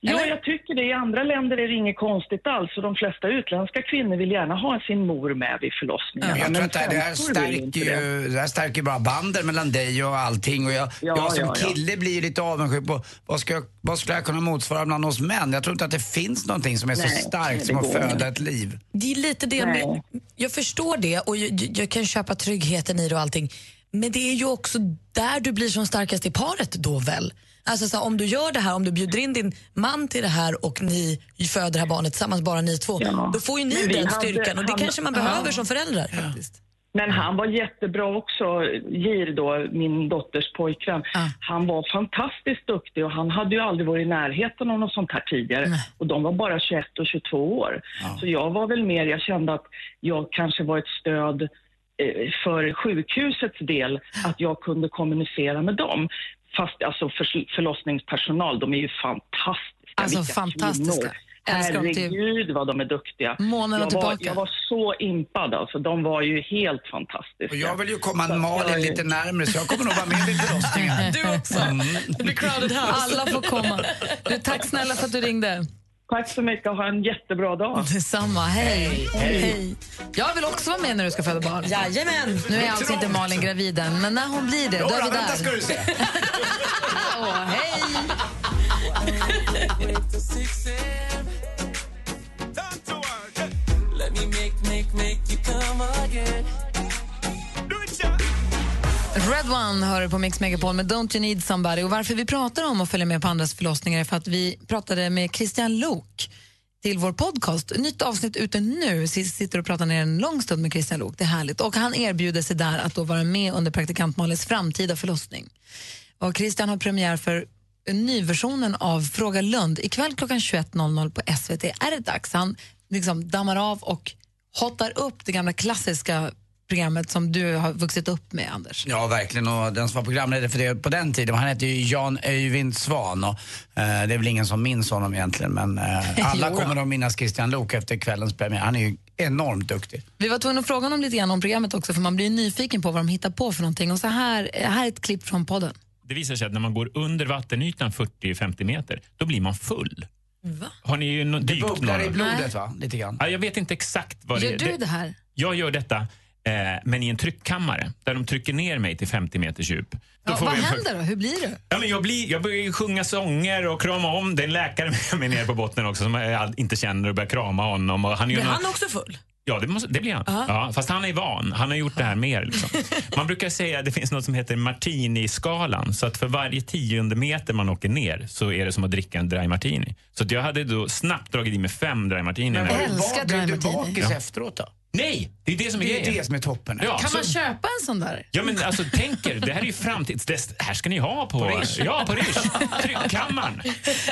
Ja, jag tycker det. I andra länder är det inget konstigt alls. Och de flesta utländska kvinnor vill gärna ha sin mor med vid förlossningarna. Jag tror att det här, det här stärker ju det här stärker bara banden mellan dig och allting. Och jag, Ja, jag som ja, ja. kille blir ju lite avundsjuk på vad, ska jag, vad skulle jag kunna motsvara bland oss män? Jag tror inte att det finns någonting som är så Nej, starkt det som att föda ett liv. Det är lite det, men jag förstår det och jag, jag kan köpa tryggheten i det och allting. Men det är ju också där du blir som starkast i paret då väl? Alltså så här, om du gör det här, om du bjuder in din man till det här och ni föder det här barnet tillsammans, bara ni två, då får ju ni den hade- styrkan och det han- kanske man ja. behöver som föräldrar. faktiskt. Men han var jättebra också, Gir då, min dotters pojkvän. Han var fantastiskt duktig och han hade ju aldrig varit i närheten av något sånt här tidigare. Och de var bara 21 och 22 år. Så jag var väl mer, jag kände att jag kanske var ett stöd eh, för sjukhusets del, att jag kunde kommunicera med dem. Fast alltså för, förlossningspersonal, de är ju fantastiska. Alltså, Vilka fantastiska. kvinnor. Herregud vad de är duktiga. Och jag, var, tillbaka. jag var så impad alltså. De var ju helt fantastiska. Och jag vill ju komma Så Malin jag är- lite närmare så jag kommer nog vara med vid förlossningen. Du också. Det blir crowded house. Alla får komma. Du, tack snälla för att du ringde. Tack så mycket och ha en jättebra dag. Detsamma. Hej. Hej. Hej. Jag vill också vara med när du ska föda barn. Jajamän. Nu är alltså inte Malin gravid än, men när hon blir det, då är vi vänta där. ska du se. Åh, hej! Let me make, make, make you come again. Red One hör du på Mix Megapol med Don't You Need Somebody. Och varför vi pratar om att följa med på andras förlossningar är för att vi pratade med Christian Lok till vår podcast. Nytt avsnitt ute nu. Vi sitter och pratar ner en lång stund med Christian Lok. Det är härligt. Och han erbjuder sig där att då vara med under praktikant Malins framtida förlossning. Och Christian har premiär för nyversionen av Fråga Lund. Ikväll klockan 21.00 på SVT är det dags. Han liksom dammar av och hotar upp det gamla klassiska programmet som du har vuxit upp med, Anders. Ja, verkligen. Och den som var programledare för det på den tiden, han hette ju Jan Öjvind Svan. Och, eh, det är väl ingen som minns honom egentligen, men eh, alla kommer att minnas Christian Lok efter kvällens premiär. Han är ju enormt duktig. Vi var tvungna att fråga honom lite grann om programmet också för man blir ju nyfiken på vad de hittar på för någonting. Och så här, här är ett klipp från podden. Det visar sig att när man går under vattenytan 40-50 meter, då blir man full. Har ni ju no- Det dykt bubblar i blodet, va? Lite grann. Ja, jag vet inte exakt vad Gör det du det här? Jag gör detta, eh, men i en tryckkammare där de trycker ner mig till 50 meters djup. Då Ja, får vad händer då? Hur blir det? Ja, men jag, blir, jag börjar ju sjunga sånger och krama om. Det är en läkare med mig nere på botten också som jag inte känner och börjar krama honom. Och han är ju Blir nå- han också full? Ja, det, måste, det blir han. Ja, fast han är van. Han har gjort det här mer. Liksom. Man brukar säga att det finns något som heter martini-skalan. Så att för varje tionde meter man åker ner så är det som att dricka en dry martini. Så att jag hade då snabbt dragit i mig fem dry martini. Men jag- du bak- blev du bakis Ja. efteråt då? Nej, det är det som är Det är grejen. det som är toppen. Ja, kan så- man köpa en sån där? Ja men alltså tänk er, det här är ju framtids... Det här ska ni ha på... På Rish. Ja, på Rish. Tryckkammaren.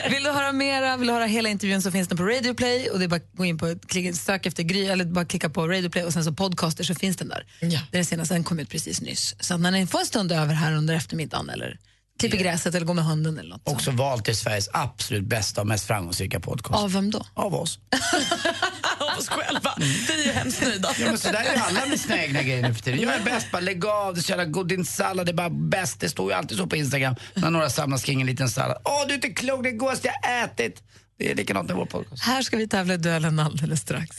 Vill du höra mera, vill du höra hela intervjun så finns den på Radio Play och det är bara att gå in på klicka, sök efter Gry eller bara klicka på Radio Play och sen så podcaster så finns den där. Det är den senaste, den kom ut precis nyss. Så när ni får en stund över här under eftermiddagen eller klipper gräset eller går med hunden eller något. Också valt till Sveriges absolut bästa och mest framgångsrika podcast. Av vem då? Av oss. Av oss själva. Vi är ju hemskt nöjda. Ja, men så där är ju alla med sina egna grejer nu för tiden. Jag är bäst, bara lägg av, det är så jävla god, din sallad är bara bäst. Det står ju alltid så på Instagram när några samlas kring en liten sallad. Åh, du är inte klok, det är godaste jag ätit. Det är likadant med vår podcast. Här ska vi tävla i duellen alldeles strax.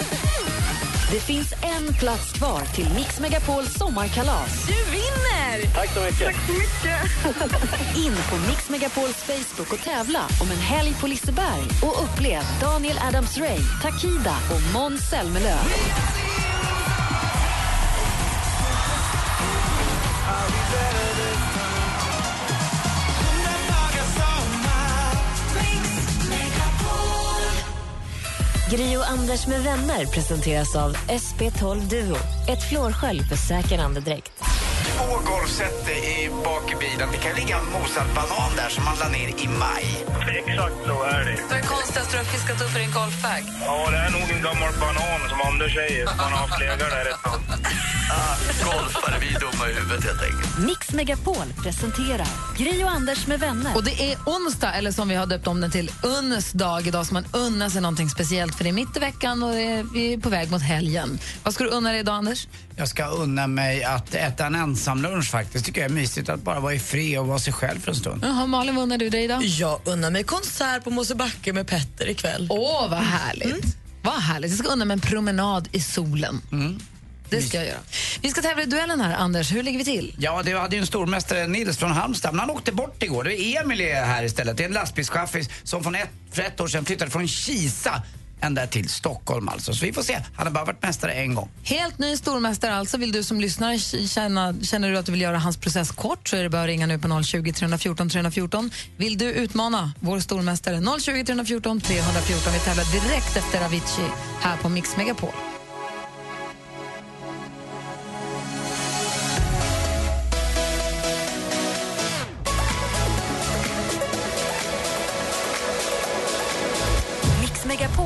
Det finns en plats kvar till Mix Megapols sommarkalas. Du vinner! Tack så mycket. Tack så mycket. In på Mix Megapols Facebook och tävla om en helg på Liseberg och upplev Daniel Adams-Ray, Takida och Måns Zelmerlöw. Gri och Anders med vänner presenteras av SP12 Duo. Ett flårskölj för säker andedräkt. Två golfset i bak i bilen. Det kan ligga en mosad banan där som man la ner i maj. Exakt så är det. Vad är konstigast du har fiskat upp i din golfbag? Ja, det är nog en gammal banan som Anders säger. Man har haft legat där ett tag. Golfare, vi är dumma i huvudet helt enkelt. Mix Megapol presenterar Gri och Anders med vänner. Och det är onsdag, eller som vi har döpt om den till, Unnesdag. Idag ska man unna sig någonting speciellt för det är mitt i veckan och är, vi är på väg mot helgen. Vad ska du unna dig idag, Anders? Jag ska unna mig att äta en ensamlunch faktiskt. Tycker jag är mysigt att bara vara i fred och vara sig själv för en stund. Jaha, Malin, vad unnar du dig idag? Jag unnar mig konsert på Mosebacke med Petter ikväll. Åh, vad härligt. Vad härligt. Jag ska unna mig en promenad i solen. Det ska jag göra. Vi ska tävla i duellen här, Anders. Hur ligger vi till? Ja, det hade ju en stormästare Nils från Halmstad, men han åkte bort igår. Det är Emil är här istället. Det är en lastbilschaffis som från ett, för ett år sedan flyttade från Kisa ända till Stockholm alltså. Så vi får se. Han har bara varit mästare en gång. Helt ny stormästare alltså. Vill du som lyssnare känna, känner du att du vill göra hans process kort så är det bara att ringa nu på 020 314 314. Vill du utmana vår stormästare 020 314 314. Vi tävlar direkt efter Avicii här på Mix Megapol.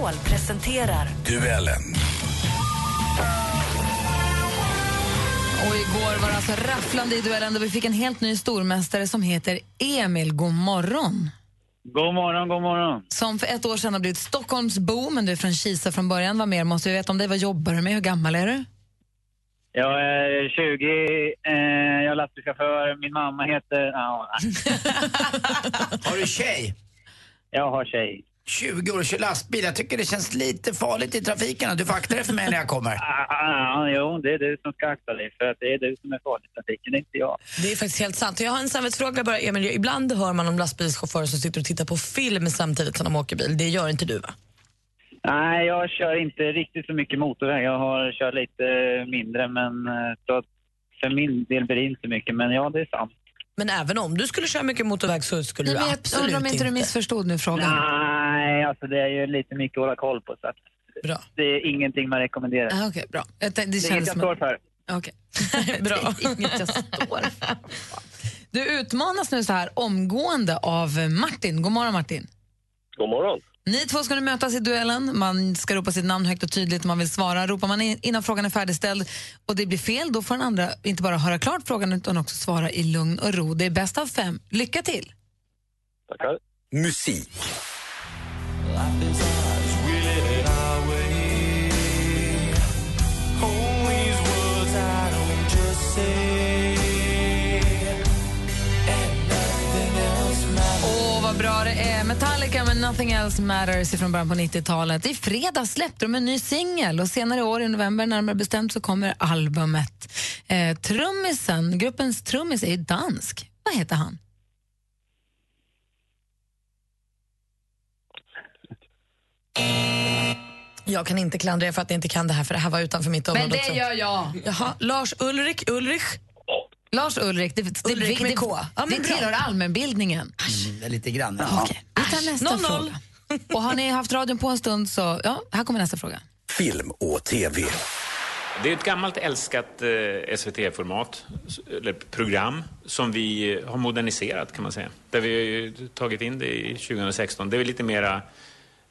Megapol presenterar Duellen. Och igår var det alltså rafflande i duellen där vi fick en helt ny stormästare som heter Emil. God morgon! God morgon, god morgon. Som för ett år sedan har blivit Stockholmsbo, men du är från Kisa från början. Vad mer måste vi veta om dig? Vad jobbar du med? Hur gammal är du? Jag är 20, eh, jag är lastbilschaufför, min mamma heter... Ja, Har du tjej? jag har tjej. 20 år och kör lastbil. Jag tycker det känns lite farligt i trafiken. Du får akta dig för mig när jag kommer. Ah, ah, jo, det är du som ska akta dig för att det är du som är farlig i trafiken, inte jag. Det är faktiskt helt sant. Jag har en samvetsfråga bara, Emil. Ibland hör man om lastbilschaufförer som sitter och tittar på film samtidigt som de åker bil. Det gör inte du, va? Nej, jag kör inte riktigt så mycket motorväg. Jag har kört lite mindre, men eh, så för min del blir det inte mycket. Men ja, det är sant. Men även om du skulle köra mycket motorväg så skulle Nej, du jag absolut undrar om inte du missförstod nu frågan. Nej, alltså det är ju lite mycket att hålla koll på. Så att Bra. Det är ingenting man rekommenderar. Ah, Okej, bra. Jag tänkte- det det är kändes inget jag står för. Okej. Bra. Det är inget jag står för. Du utmanas nu så här omgående av Martin. God morgon, Martin. God morgon. Ni två ska nu mötas i duellen. Man ska ropa sitt namn högt och tydligt om man vill svara. Ropar man in, innan frågan är färdigställd och det blir fel, då får den andra inte bara höra klart frågan utan också svara i lugn och ro. Det är bäst av fem. Lycka till! Tackar. Musik. Bra det är. Metallica med Nothing Else Matters från början på 90-talet. I fredags släppte de en ny singel och senare i år, i november närmare bestämt, så kommer albumet. Eh, trummisen, gruppens trummis är ju dansk. Vad heter han? Jag kan inte klandra er för att ni inte kan det här, för det här var utanför mitt område Men det också. gör jag. Jaha, Lars Ulrik, Ulrich? Lars Ulrik. Det, det, Ulrik med K. Ja, men det tillhör allmänbildningen. Mm, lite grann. Okej, Vi tar nästa 0-0. fråga. Och har ni haft radion på en stund så, ja, här kommer nästa fråga. Film och TV. Det är ett gammalt älskat eh, SVT-format, eller program, som vi eh, har moderniserat kan man säga. Där vi har ju tagit in det i 2016. Det är lite mera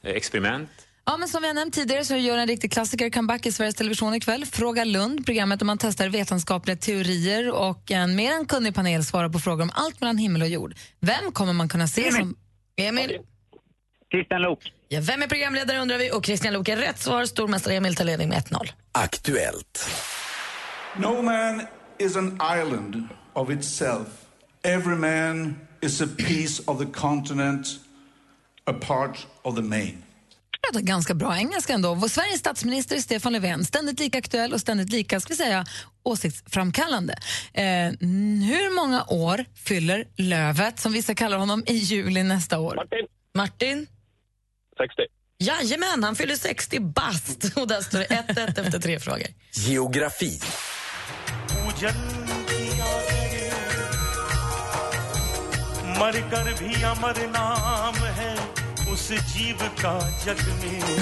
eh, experiment. Ja, men som vi har nämnt tidigare så gör en riktig klassiker comeback i Sveriges Television ikväll. Fråga Lund, programmet där man testar vetenskapliga teorier och en mer än kunnig panel svarar på frågor om allt mellan himmel och jord. Vem kommer man kunna se som... Emil? Christian Lok. Ja, vem är programledare undrar vi och Christian Lok är rätt svar. Stormästare Emil tar ledning med 1-0. Aktuellt. No man is an island of itself. Every man is a piece of the continent, a part of the main pratar ganska bra engelska ändå. Vår Sveriges statsminister Stefan Löfven, ständigt lika aktuell och ständigt lika, ska vi säga, åsiktsframkallande. Eh, hur många år fyller Lövet, som vissa kallar honom, i juli nästa år? Martin. Martin? 60. Jajamän, han fyller 60 bast. Och där står det 1-1 efter tre frågor. Geografi. मर कर भी अमर नाम है उस जीव का जग में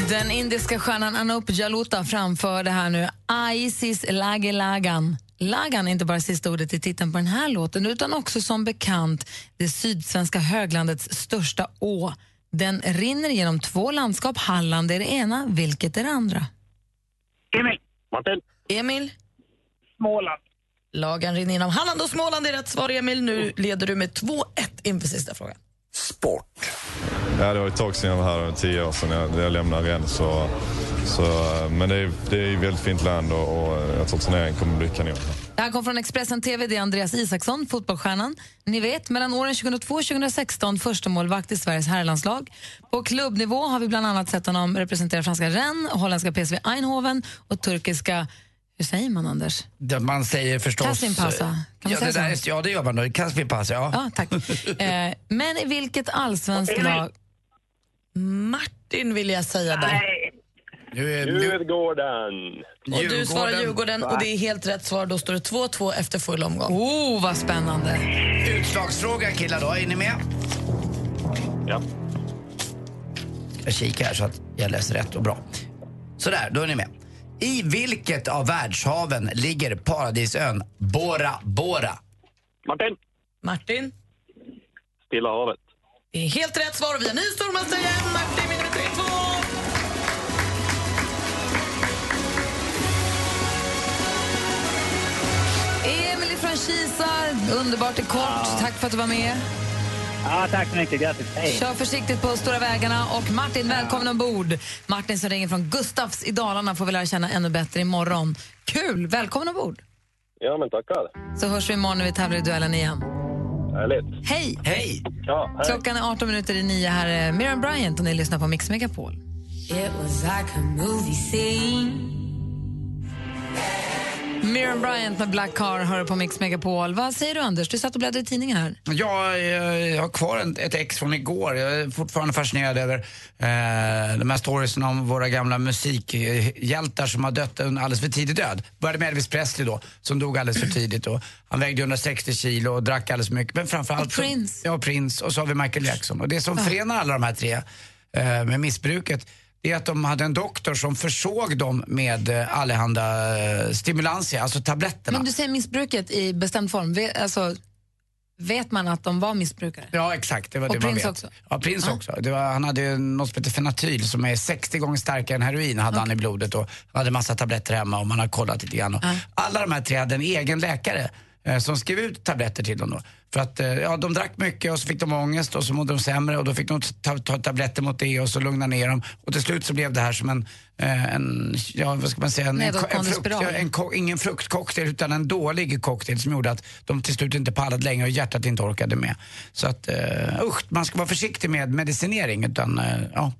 den indiska stjärnan Anup Jalota framför det här nu. Isis Lage Lagan. Lagan är inte bara sista ordet i titeln på den här låten utan också som bekant det sydsvenska höglandets största å. Den rinner genom två landskap. Halland är det ena, vilket är det andra? Emil. Martin. Emil? Småland. Lagen rinner inom Halland och Småland är rätt svar, Emil. Nu leder du med 2-1 inför sista frågan. Ja, det var ett tag sedan jag var här, tio år sedan jag, jag lämnade Rennes. Så, så, men det är, det är ett väldigt fint land och, och jag tror turneringen kommer bli kanon. Det här kom från Expressen TV. Det är Andreas Isaksson, fotbollsstjärnan. Ni vet, mellan åren 2002 och 2016 första målvakt i Sveriges herrlandslag. På klubbnivå har vi bland annat sett honom representera franska Rennes, holländska PSV Eindhoven och turkiska hur säger man, Anders? Det Man säger förstås... Kasim-Pasa. Kan man ja, säga det där så? är, ja, det gör man. då. Kasim-Pasa, ja. Ja, tack. Eh, men i vilket allsvenskt lag... Martin vill jag säga där. Djurgården. Och du svarar Djurgården och det är helt rätt svar. Då står det 2-2 efter full omgång. Oh, vad spännande. Utslagsfråga killar då, är ni med? Ja. Jag kikar här så att jag läser rätt och bra. Sådär, då är ni med. I vilket av världshaven ligger paradisön Bora Bora? Martin. Martin. Stilla havet. Det är helt rätt svar och vi har ny stormästare igen. Martin vinner med 3-2. Emil från Kisa, underbart i kort. Tack för att du var med. Ja, tack så mycket. Grattis. Hej. Kör försiktigt på stora vägarna. Och Martin, välkommen ombord. Martin som ringer från Gustavs i Dalarna får vi lära känna ännu bättre imorgon. Kul! Välkommen ombord. Ja, men tackar. Så hörs vi imorgon när vi tävlar i duellen igen. Härligt. Hej! Hej! Ja, hej. Klockan är 18 minuter i nio. Här är Miriam Bryant och ni lyssnar på Mix Megapol. It was like a movie scene. Miriam Bryant med Black Car hör på Mix Megapol. Vad säger du Anders? Du satt och bläddrade i tidningen här. Ja, jag, jag har kvar ett ex från igår. Jag är fortfarande fascinerad över eh, de här storiesen om våra gamla musikhjältar som har dött en alldeles för tidig död. Började med Elvis Presley då, som dog alldeles för tidigt. Och han vägde 160 kilo och drack alldeles för mycket. Men framförallt... Och Prince. Ja, Prince. Och så har vi Michael Jackson. Och det som förenar alla de här tre eh, med missbruket det är att de hade en doktor som försåg dem med eh, allehanda eh, stimulantia, alltså tabletterna. Men du säger missbruket i bestämd form. Vet, alltså, vet man att de var missbrukare? Ja, exakt. Det var Och det man Prince vet. också? Ja, Prince Ja. också. Var, han hade något som heter fenatyl som är 60 gånger starkare än heroin hade han i blodet och han hade massa tabletter hemma och man har kollat lite grann. Och Alla de här tre hade en egen läkare eh, som skrev ut tabletter till dem då. För att eh, ja, de drack mycket och så fick de ångest och så mådde de sämre och då fick de ta, ta tabletter mot det och så lugna ner dem. Och till slut så blev det här som en, eh, en ja vad ska man säga, en, en, Nedåtgående frukt, en, ingen fruktcocktail utan en dålig cocktail som gjorde att de till slut inte pallade längre och hjärtat inte orkade med. Så att uh, usch, man ska vara försiktig med medicinering utan eh, ja.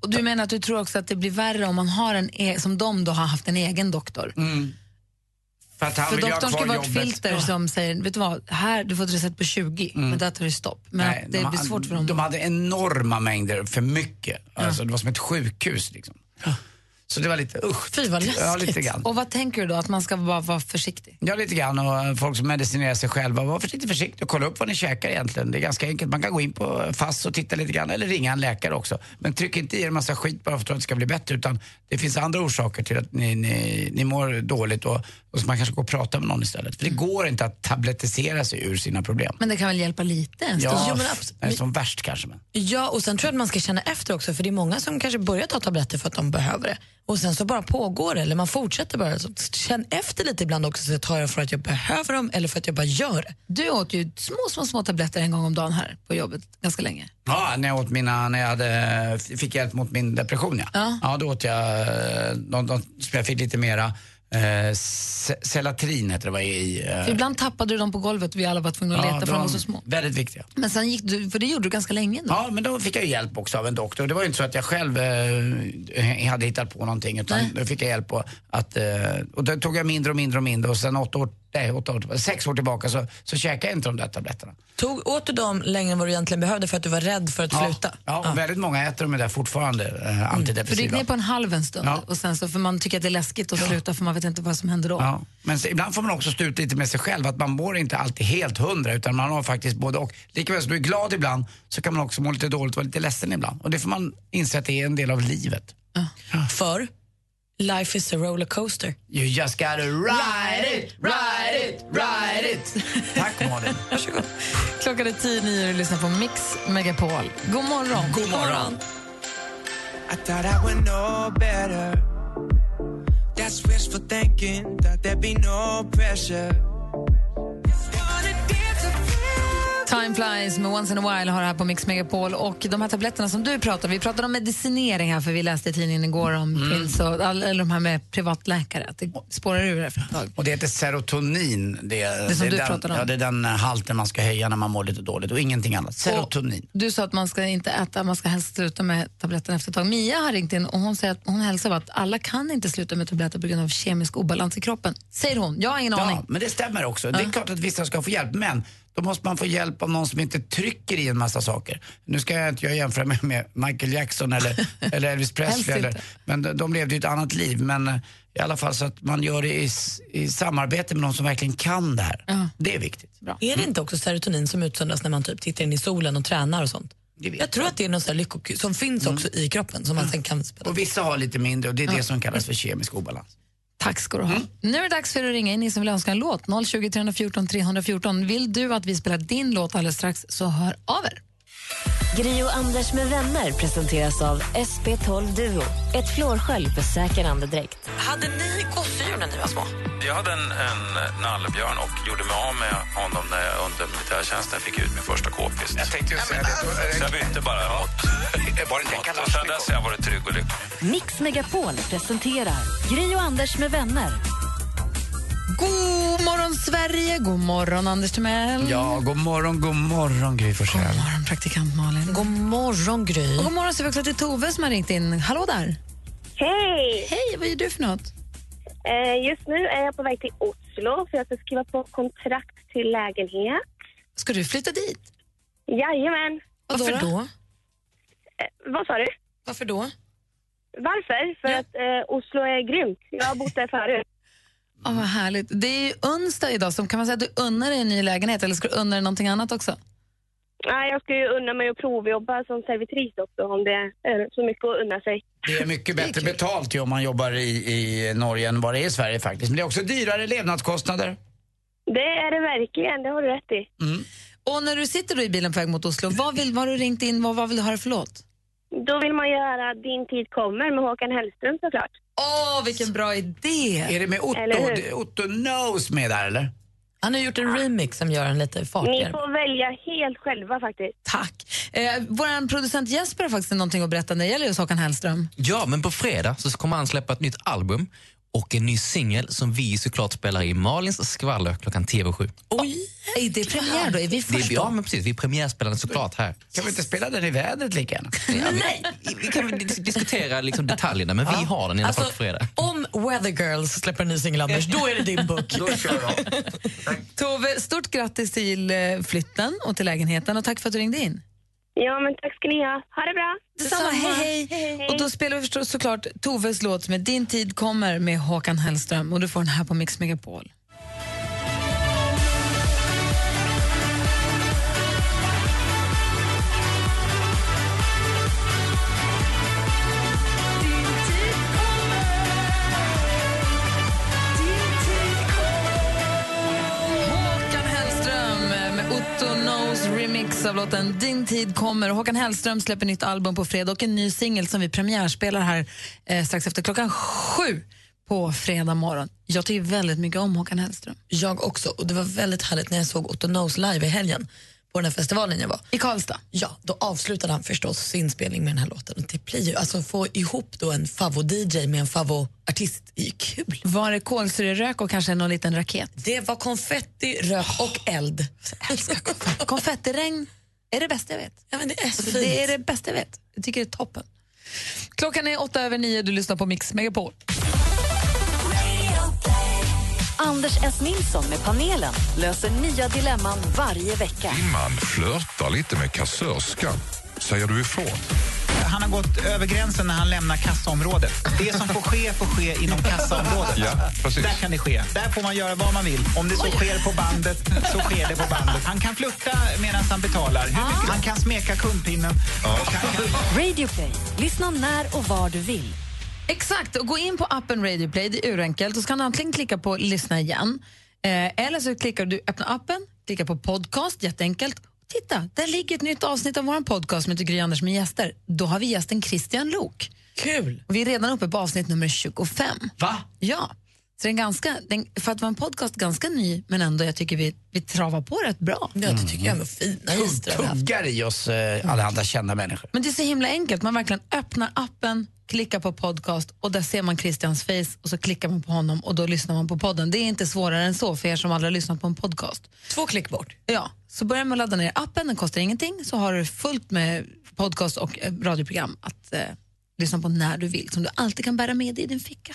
Och du menar att du tror också att det blir värre om man har en, e- som de då har haft en egen doktor? För att För doktorn ska vara ett filter Ja. som säger, vet du vad, här, du får ett recept på 20, men där tar det stopp. Men Nej, det de, blir svårt för dem. De hade enorma mängder, för mycket. Alltså, det var som ett sjukhus liksom. Så det var lite usch. Fy vad läskigt. Ja, lite grann. Och vad tänker du då? Att man ska bara vara försiktig? Ja, lite grann. Och eh, folk som medicinerar sig själva, var försiktigt försiktig och kolla upp vad ni käkar egentligen. Det är ganska enkelt. Man kan gå in på FASS och titta lite grann, eller ringa en läkare också. Men tryck inte i er en massa skit bara för att det ska bli bättre, utan det finns andra orsaker till att ni, ni, ni mår dåligt och, och så man kanske går och pratar med någon istället. För det går inte att tablettisera sig ur sina problem. Men det kan väl hjälpa lite? Ja, Jo, men är som värst kanske. Men. Ja, och sen tror jag att man ska känna efter också, för det är många som kanske börjar ta tabletter för att de behöver det. Och sen så bara pågår det, eller man fortsätter bara. Så känn efter lite ibland också, så tar jag för att jag behöver dem eller för att jag bara gör det. Du åt ju små, små, små tabletter en gång om dagen här på jobbet ganska länge. Ja, när jag, åt mina, när jag hade, fick hjälp mot min depression ja. Ja, då åt jag eh, de, de, som jag fick lite mera. Eh, Celatrin heter det var i. eh, ibland tappade du dem på golvet vi alla var tvungna att ja, leta för de var så små. Väldigt viktiga. Men sen gick du, för det gjorde du ganska länge då. Ja, men då fick jag hjälp också av en doktor. Det var ju inte så att jag själv eh, hade hittat på någonting utan Nej. då fick jag hjälp på att, eh, och då tog jag mindre och mindre och mindre och sen åtta år, nej, åtta år, sex år tillbaka så, så käkade jag inte de där tabletterna. Tog, åt du dem längre än vad du egentligen behövde för att du var rädd för att Ja, sluta? ja, och väldigt många äter de där fortfarande, eh, antidepressiva. För du gick ner på en halv en stund Ja. och sen så, för man tycker att det är läskigt att sluta för man vet inte vad som händer då. Ja, men så, ibland får man också stå ut lite med sig själv, att man mår inte alltid helt hundra utan man har faktiskt både och. Likaväl som du är glad ibland så kan man också må lite dåligt och vara lite ledsen ibland. Och det får man inse att det är en del av livet. För life is a rollercoaster. You just gotta ride it, ride it, ride it. Tack Malin. Varsågod. Klockan är tio nio och du lyssnar på Mix Megapol. God morgon. God morgon. I thought I would know better. That's wishful thinking, that there be no pressure. Time flies med Once in a while har det här på Mix Megapol. Och de här tabletterna som du pratar om, vi pratade om medicinering här för vi läste i tidningen igår om Mm. pills och all, eller de här med privatläkare, att det spårar ur efter ett tag. Och det heter serotonin. Det, Det som är du den, pratade om. Ja, det är den halten man ska höja när man mår lite dåligt och ingenting annat. Serotonin. Du sa att man ska inte äta, man ska helst sluta med tabletterna efter ett tag. Mia har ringt in och hon säger att hon hälsar att alla kan inte sluta med tabletter på grund av kemisk obalans i kroppen. Säger hon, jag har ingen aning. Ja, men det stämmer också. Det är klart att vissa ska få hjälp, men då måste man få hjälp av någon som inte trycker i en massa saker. Nu ska jag inte jag jämföra mig med Michael Jackson eller, eller Elvis Presley. Eller, men de, de levde ju ett annat liv. Men eh, i alla fall så att man gör det i, i samarbete med någon som verkligen kan det här. Det är viktigt. Är det inte också serotonin som utsöndras när man typ tittar in i solen och tränar och sånt? Jag tror att det är något så här lycko- som finns också i kroppen som man sen kan spela. Och vissa har lite mindre och det är Ja. det som kallas för kemisk obalans. Tack ska du ha. Nu är det dags för att ringa in, ni som vill önska en låt. 020 314 314. Vill du att vi spelar din låt alldeles strax så hör av er. Gri och Anders med vänner presenteras av SP12 Duo. Ett flårskölj för säker andedräkt. Hade ni gosedjur när ni var små? Jag hade en, en nallebjörn och gjorde mig av med honom när jag under militärtjänsten fick ut min första k-pist. Jag tänkte ju säga det. Så jag bytte bara mot... Var det. Och sen dess har jag varit trygg och lycklig. Mix Megapol presenterar Gri och Anders med vänner. God morgon, Sverige! God morgon, Anders Timell. Ja, god morgon, god morgon Gry Forssell. God morgon, praktikant Malin. God morgon, Gry. Och god morgon så vi också till Tove som har ringt in. Hallå där! Hej! Hej, vad gör du för något? Eh, just nu är jag på väg till Oslo för jag ska skriva på kontrakt till lägenhet. Ska du flytta dit? Jajamän. Varför då? Eh, vad sa du? Varför då? Varför? För att eh, Oslo är grymt. Jag har bott där förut. Ja, vad härligt. Det är ju onsdag idag, så kan man säga att du unnar dig en ny lägenhet eller ska du unna dig någonting annat också? Nej, jag ska ju unna mig att provjobba som servitris också om det är så mycket att unna sig. Det är mycket bättre betalt ju om man jobbar i, i Norge än vad det är i Sverige faktiskt. Men det är också dyrare levnadskostnader. Det är det verkligen, det har du rätt i. Och när du sitter då i bilen på väg mot Oslo, vad, vill, vad har du ringt in, vad, vad vill du höra för låt? Då vill man göra Din tid kommer med Håkan Hellström såklart. Åh, vilken bra idé! Är det med Otto, Otto Knows med där eller? Han har gjort en remix som gör den lite Ni fartigare. får välja helt själva faktiskt. Tack. Eh, Vår producent Jesper har faktiskt någonting att berätta när det gäller just Håkan Hellström. Ja, men på fredag så kommer han släppa ett nytt album och en ny singel som vi såklart spelar i Malins skvaller klockan TV7. Oj! Det är premiär då, är vi Det är, först ja, då? men precis. Vi premiärspelar den såklart här. Kan vi inte spela den i vädret lika gärna? Nej! Vi kan dis- diskutera liksom detaljerna, men vi har den i alla fall på fredag. Om Weather Girls släpper en ny singel, Anders, då är det din book. Tove, stort grattis till eh, flytten och till lägenheten och tack för att du ringde in. Ja, men tack ska ni ha. Ha det bra. Detsamma, hej hej. Och då spelar vi förstås såklart Toves låt med Din tid kommer med Håkan Hellström och du får den här på Mix Megapol. Av låten Din tid kommer. Håkan Hellström släpper nytt album på fredag och en ny singel som vi premiärspelar här eh, strax efter klockan sju på fredag morgon. Jag tycker väldigt mycket om Håkan Hellström. Jag också. Och Det var väldigt härligt när jag såg Otto Knows live i helgen på den här festivalen jag var. I Karlstad? Ja, då avslutade han förstås sin spelning med den här låten. Det blir ju, alltså få ihop då en favvo-DJ med en favvo-artist är ju kul. Var det kolsyrerök och kanske någon liten raket? Det var konfetti, rök och eld. Konfettiregn är det bästa jag vet. Ja, men det är så Alltså, fint. det är det bästa jag vet. Jag tycker det är toppen. Klockan är åtta över nio, du lyssnar på Mix Megapol. Anders S. Nilsson med panelen löser nya dilemman varje vecka. Man flörtar lite med kassörskan. Säger du ifrån? Han har gått över gränsen när han lämnar kassaområdet. Det som får ske får ske inom kassaområdet. Ja, precis. Där kan det ske. Där får man göra vad man vill. Om det så sker på bandet, så sker det på bandet. Han kan flirta medan han betalar. Han kan smeka kundpinnen. Kan... Radio Play. Lyssna när och var du vill. Exakt, och gå in på appen Radio Play, det är urenkelt. Och så kan du antingen klicka på lyssna igen, eh, eller så klickar du, öppna appen, klicka på podcast, jätteenkelt. Titta, där ligger ett nytt avsnitt av vår podcast med Gry Anders med gäster. Då har vi gästen Christian Lok. Kul! Och vi är redan uppe på avsnitt nummer 25. Va? Ja. Så den ganska, den, för att vara en podcast ganska ny, men ändå jag tycker vi, vi travar på rätt bra. Ja, det tycker jag var fina gäster. Tuggar i oss eh, allehanda kända människor. Men det är så himla enkelt. Man verkligen öppnar appen, klickar på podcast och där ser man Christians face och så klickar man på honom och då lyssnar man på podden. Det är inte svårare än så för er som aldrig har lyssnat på en podcast. Två klick bort. Ja, så börja med att ladda ner appen, den kostar ingenting. Så har du fullt med podcast och eh, radioprogram att eh, lyssna på när du vill, som du alltid kan bära med dig i din ficka.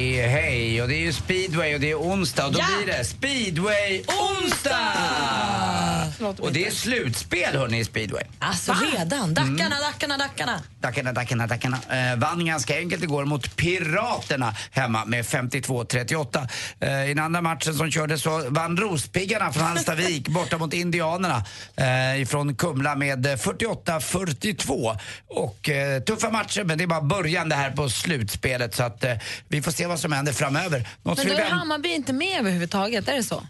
hej. Och det är ju speedway och det är onsdag och då Ja! blir det speedway onsdag! Och det är slutspel hörni i speedway. Alltså redan? Dackarna, dackarna, dackarna. Dackarna, dackarna, dackarna. Eh, vann ganska enkelt igår mot Piraterna hemma med 52-38. Eh, I den andra matchen som kördes så vann Rospiggarna från Hallstavik borta mot Indianerna eh, ifrån Kumla med 48-42. Och eh, tuffa matcher men det är bara början det här på slutspelet så att eh, vi får se vad som händer framöver. Något Men vi då är Hammarby inte med överhuvudtaget, är det så?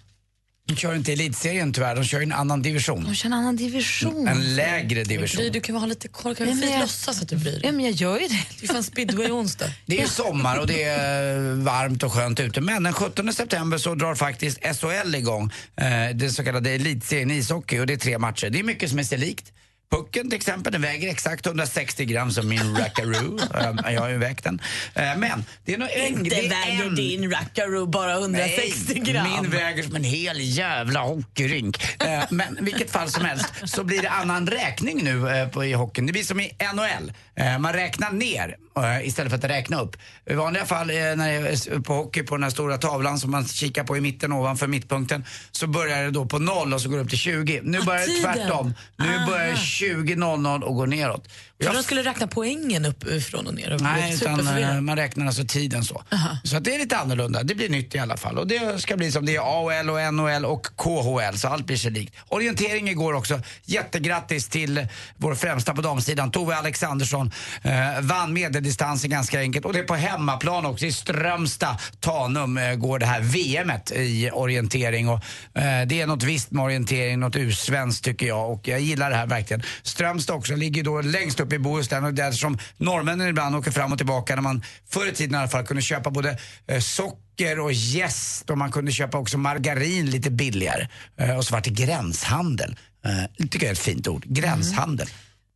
De kör inte i elitserien tyvärr, de kör en annan division. De kör en annan division. En lägre division. Du kan väl ha lite koll, kan jag- låtsas att du bryr dig. Ja, men jag gör ju det. Det är fan speedway-onsdag. Det är sommar och det är varmt och skönt ute. Men den 17 september så drar faktiskt SHL igång. Eh, den så kallade elitserien i ishockey och det är tre matcher. Det är mycket som är sig likt. Pucken till exempel, den väger exakt 160 gram som min rackaroo. Eh, Jag har ju vägt den. Eh, Men det är nog en... Inte väger en- din rackaroo bara 160 Nej, gram. Min väger som en hel jävla hockeyrink. Eh, men vilket fall som helst så blir det annan räkning nu eh, på, i hockeyn. Det blir som i NHL. Man räknar ner istället för att räkna upp. I vanliga fall eh, när det är på hockey på den här stora tavlan som man kikar på i mitten ovanför mittpunkten så börjar det då på noll och så går det upp till 20. Nu Ah, börjar det tvärtom. Nu Aha. börjar det 20.00 och går neråt. Jag de skulle räkna poängen uppifrån och ner. Och Nej, utan eh, man räknar alltså tiden så. Så att det är lite annorlunda. Det blir nytt i alla fall. Och det ska bli som det är AHL och NHL och KHL, så allt blir sig likt. Orientering igår också. Jättegrattis till vår främsta på damsidan, Tove Alexandersson. Eh, vann medeldistansen ganska enkelt. Och det är på hemmaplan också. I Strömstad, Tanum, eh, går det här VMet i orientering. Och, eh, det är något visst med orientering, något ursvenskt tycker jag. Och jag gillar det här verkligen. Strömstad också ligger då längst upp i Bohuslän och där som norrmännen ibland åker fram och tillbaka när man förr i tiden i alla fall kunde köpa både eh, socker och jäst och man kunde köpa också margarin lite billigare. Eh, och så var det gränshandel. Eh, det tycker jag är ett fint ord. Gränshandel.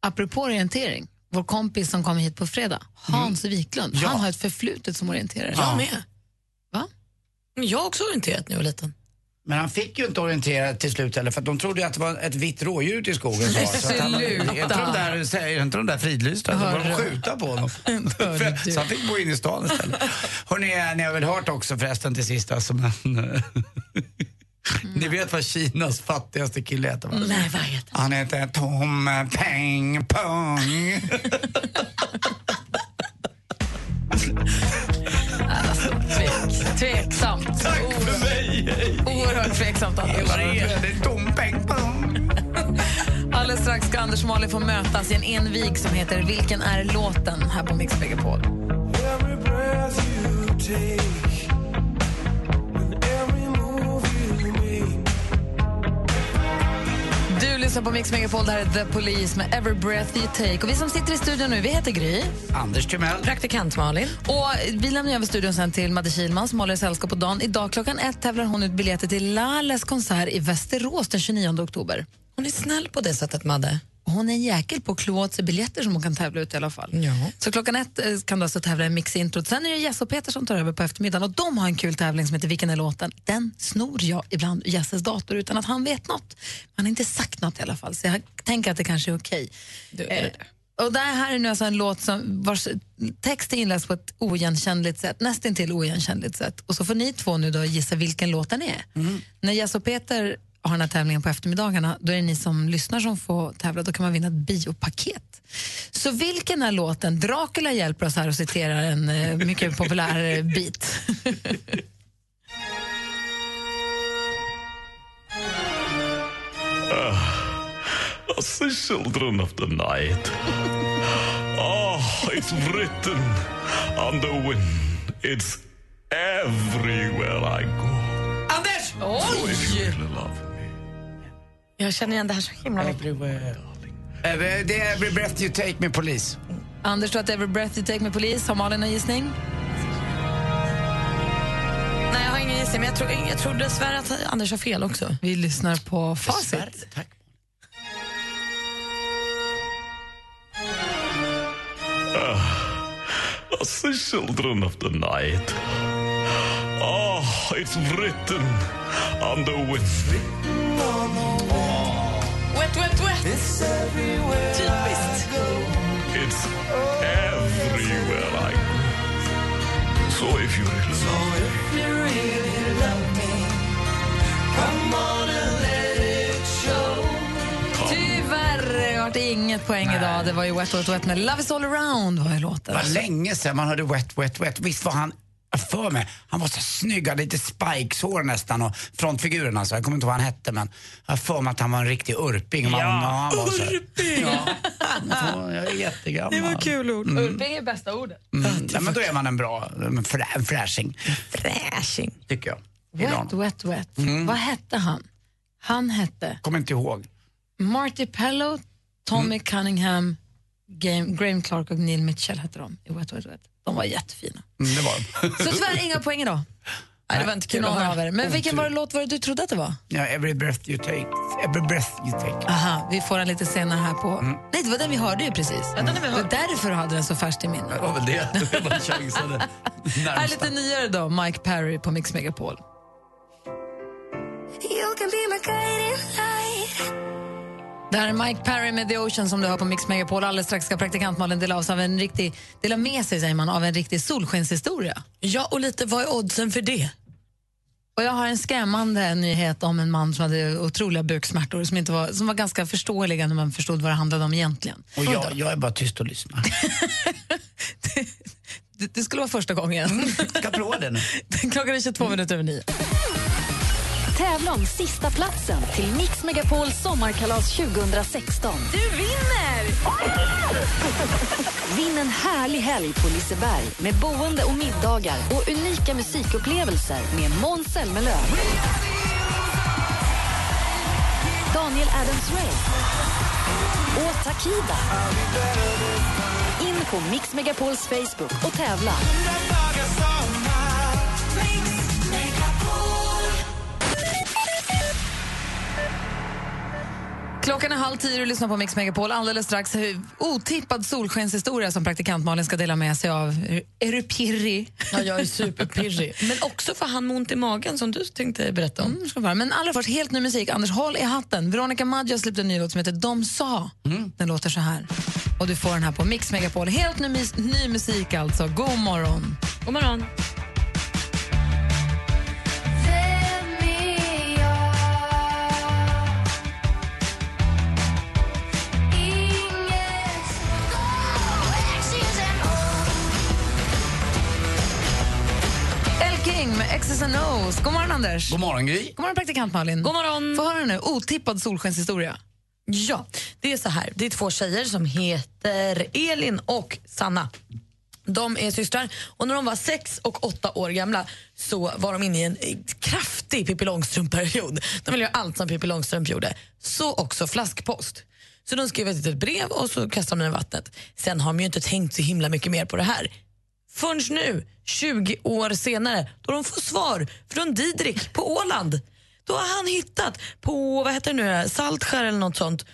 Apropå orientering, vår kompis som kom hit på fredag, Hans Wiklund, Ja. han har ett förflutet som orienterare. Jag med. Va? Jag har också orienterat när jag var liten. Men han fick ju inte orientera till slut heller för att de trodde ju att det var ett vitt rådjur ute i skogen. Så att han, är inte de där, är inte de där fridlysta? Så började de Hörru. skjuta på honom. så han fick bo inne i stan istället. Hörrni, ni har väl hört också förresten till sist alltså, men, Ni vet vad Kinas fattigaste kille heter va? Nej, vad heter Han heter Tom Peng Pong. Tvek, tveksamt. Tack för mig! Oerhört tveksamt. Alldeles strax ska Anders och Malin få mötas i en envig som heter Vilken är låten? här på Mix Megapol. Every breath you take, Du lyssnar på Mix Megapol, det här är The Police med Every Breath You Take. Och vi som sitter i studion nu, vi heter Gry. Anders Timell. Praktikant Malin. Och vi lämnar över studion sen till Madde Kihlman som håller sällskap på dagen. Idag klockan ett tävlar hon ut biljetter till Lales konsert i Västerås den 29 oktober. Hon är snäll på det sättet, Madde. Hon är en jäkel på att klå åt sig biljetter som hon kan tävla ut i alla fall. Ja. Så klockan ett eh, kan du alltså tävla i Mix-introt. Sen är det Jess och Peter som tar över på eftermiddagen och de har en kul tävling som heter Vilken är låten? Den snor jag ibland ur Jesses dator utan att han vet något. Man har inte sagt något i alla fall så jag tänker att det kanske är okej. Eh, och det här är nu alltså en låt som vars text är inläst på ett oigenkännligt sätt, nästintill oigenkännligt sätt. Och så får ni två nu då gissa vilken låt den är. När Jess och Peter har den här tävlingen på eftermiddagarna, då är det ni som lyssnar som får tävla. Då kan man vinna ett biopaket. Så vilken är låten? Dracula hjälper oss här och citerar en eh, mycket populär bit. As the children of the night, Oh, it's written on the wind. It's everywhere I go. Anders! So if you Oj! really love Jag känner igen det här så himla mycket. Everywhere. Eh, Det är Every breath you take med polis. Anders tror att Every breath you take med polis. Har Malin en gissning? Nej, jag har ingen gissning, men jag tror, jag tror dessvärre att Anders har fel också. Vi lyssnar på facit. As the children of the night. Oh, it's written on the wind. Wet, wet, wet! Typiskt. It's everywhere I go. So if you really love me, Tyvärr vart det inget poäng idag. Det var ju Wet Wet Wet med Love is all around var ju låten. Det var länge sedan man hörde Wet Wet Wet. Visst var han jag för mig, han var så snygg, hade lite spikeshår nästan och frontfiguren alltså. Jag kommer inte ihåg vad han hette men jag för mig att han var en riktig urping. Man, Ja, urping! Ja. Ja, jag är jättegammal. Det var kul ord. Mm. Urping är bästa ordet. Mm. Ja, men då är man en bra en frä, en fräsching. Fräsching. Tycker jag. Wet Wet Wet. Mm. Vad hette han? Han hette Kommer inte ihåg. Marty Pello, Tommy Mm. Cunningham, Graham Clark och Neil Mitchell hette de i Wet Wet Wet. De var jättefina. Mm, det var de. Så tyvärr inga poäng idag. Nej, det var inte kul att någon höra. av er. Men vilken var det låt var det du trodde att det var? Ja, every breath you take. Every breath you take. Aha, vi får den lite senare här på... Mm. Nej, det var den vi hörde ju precis. det var därför du hade den så färskt i minnet. Det var väl det. Bara chansade. Här är lite nyare då, Mike Perry på Mix Megapol. You can be my guiding light. Det här är Mike Perry med The Ocean som du hör på Mix Megapol. Alldeles strax ska praktikant Malin dela, av en riktig, dela med sig säger man, av en riktig solskenshistoria. Ja, och lite vad är oddsen för det? Och jag har en skrämmande nyhet om en man som hade otroliga buksmärtor som, inte var, som var ganska förståeliga när man förstod vad det handlade om egentligen. Och jag, jag är bara tyst och lyssnar. Det, det skulle vara första gången. Ska prova det nu. Klockan är 22 minuter över nio. Tävla om sista platsen till Mix Megapols sommarkalas 2016. Du vinner! Vinn en härlig helg på Liseberg med boende och middagar och unika musikupplevelser med Måns Zelmerlöw. Daniel Adams-Ray och Takida. In på Mix Megapols Facebook och tävla. Klockan är halv tio och lyssnar på Mix Megapol. Alldeles strax eh, otippad solskenshistoria som praktikant Malin ska dela med sig av. Är du pirrig? Ja, jag är superpirrig. Men också för han med ont i magen som du tänkte berätta om. Mm, ska det vara. Men allra först, helt ny musik. Anders, håll i hatten. Veronica Maggio har släppt en ny låt som heter De sa. Den låter så här. Och du får den här på Mix Megapol. Helt ny, ny musik alltså. God morgon. God morgon. El King med X's and O's. God morgon, Anders. God morgon, Gry. God morgon, praktikant Malin. God morgon. Få höra nu. Otippad solskenshistoria. Ja, det är så här. Det är två tjejer som heter Elin och Sanna. De är systrar och när de var sex och åtta år gamla så var de inne i en kraftig Pippi Långstrump-period. De ville göra allt som Pippi Långstrump gjorde. Så också flaskpost. Så de skrev ett litet brev och så kastade de den i vattnet. Sen har de ju inte tänkt så himla mycket mer på det här. Förrän nu, 20 år senare, då de får svar från Didrik på Åland. Då har han hittat på, vad heter det nu, Saltskär eller något sånt.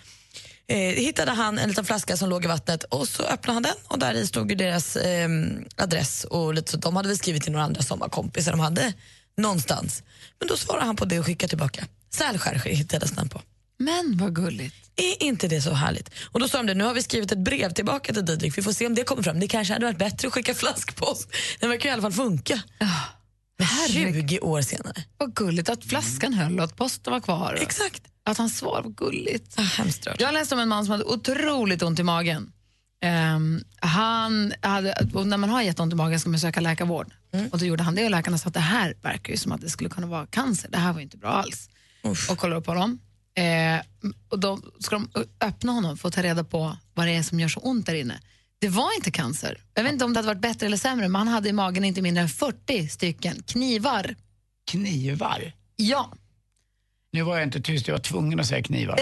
Eh, hittade han en liten flaska som låg i vattnet och så öppnade han den och där i stod ju deras eh, adress och lite så. De hade väl skrivit till några andra sommarkompisar de hade någonstans. Men då svarade han på det och skickade tillbaka. Sälskär hittades den på. Men vad gulligt. Är inte det så härligt? Och då sa de det, nu har vi skrivit ett brev tillbaka till Didrik, vi får se om det kommer fram. Det kanske hade varit bättre att skicka flaskpost. Den verkar i alla fall funka. Men 20 år senare. Vad gulligt att flaskan höll och att posten var kvar. Exakt. Att han svarade, vad gulligt. Ah, hemskt. Jag läste om en man som hade otroligt ont i magen. Ehm, han hade, när man har jätteont i magen ska man söka läkarvård. Och då gjorde han det och läkarna sa att det här verkar ju som att det skulle kunna vara cancer. Det här var inte bra alls. Och kollar upp honom. Eh, och då ska de öppna honom för att ta reda på vad det är som gör så ont där inne. Det var inte cancer. Jag vet inte om det hade varit bättre eller sämre, men han hade i magen inte mindre än 40 stycken knivar. Knivar? Ja. Nu var jag inte tyst, jag var tvungen att säga knivar.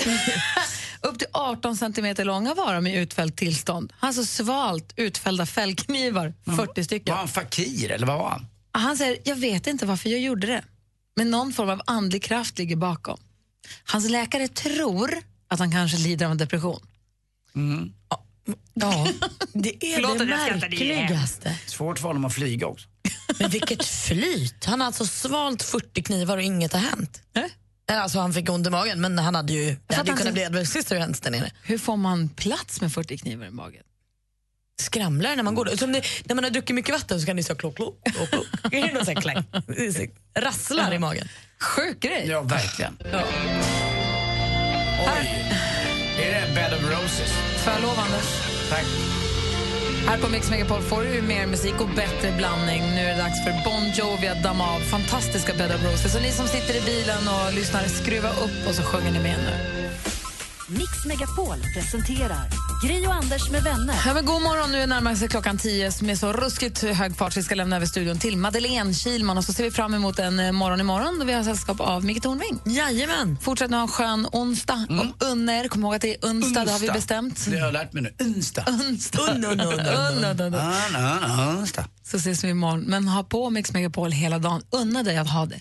Upp till 18 centimeter långa var de i utfällt tillstånd. Alltså svalt utfällda fällknivar, 40 stycken. Var han fakir eller vad var han? Han säger, jag vet inte varför jag gjorde det, men någon form av andlig kraft ligger bakom. Hans läkare tror att han kanske lider av en depression. Mm. Ja, det är Förlåt det märkligaste. Svårt för honom att flyga också. Men vilket flyt! Han har alltså svalt 40 knivar och inget har hänt. Eller Alltså han fick ont i magen, men han hade ju, det hade ju kunnat bli. Edward Scissorhands där nere. Hur får man plats med 40 knivar i magen? Skramlar när man går. Som det, när man har druckit mycket vatten så kan det så klock, klock, klock, Rasslar i magen. Sjuk grej. Ja, verkligen. Ja. Oj. Är det Bed of Roses? Får jag lov, Anders? Tack. Här på Mix Megapol får du mer musik och bättre blandning. Nu är det dags för Bon Jovi att damma av fantastiska Bed of Roses. Så ni som sitter i bilen och lyssnar, skruva upp och så sjunger ni med nu. Mix Megapol presenterar Gri och Anders med vänner. Ja, men god morgon, nu är närmar sig klockan tio med så ruskigt hög fart. Vi ska lämna över studion till Madeleine Kilman och så ser vi fram emot en eh, morgon imorgon då vi har sällskap av Micke Tornving. Jajamän. Fortsätt nu ha en skön onsdag. Och unner, kom ihåg att det är onsdag, det har vi bestämt. Det har jag lärt mig nu. Onsdag. Onsdag. Un, un, un, un, un. Un, un, un. Un, un, Onsdag. Så ses vi imorgon. Men ha på Mix Megapol hela dagen. Unna dig att ha det.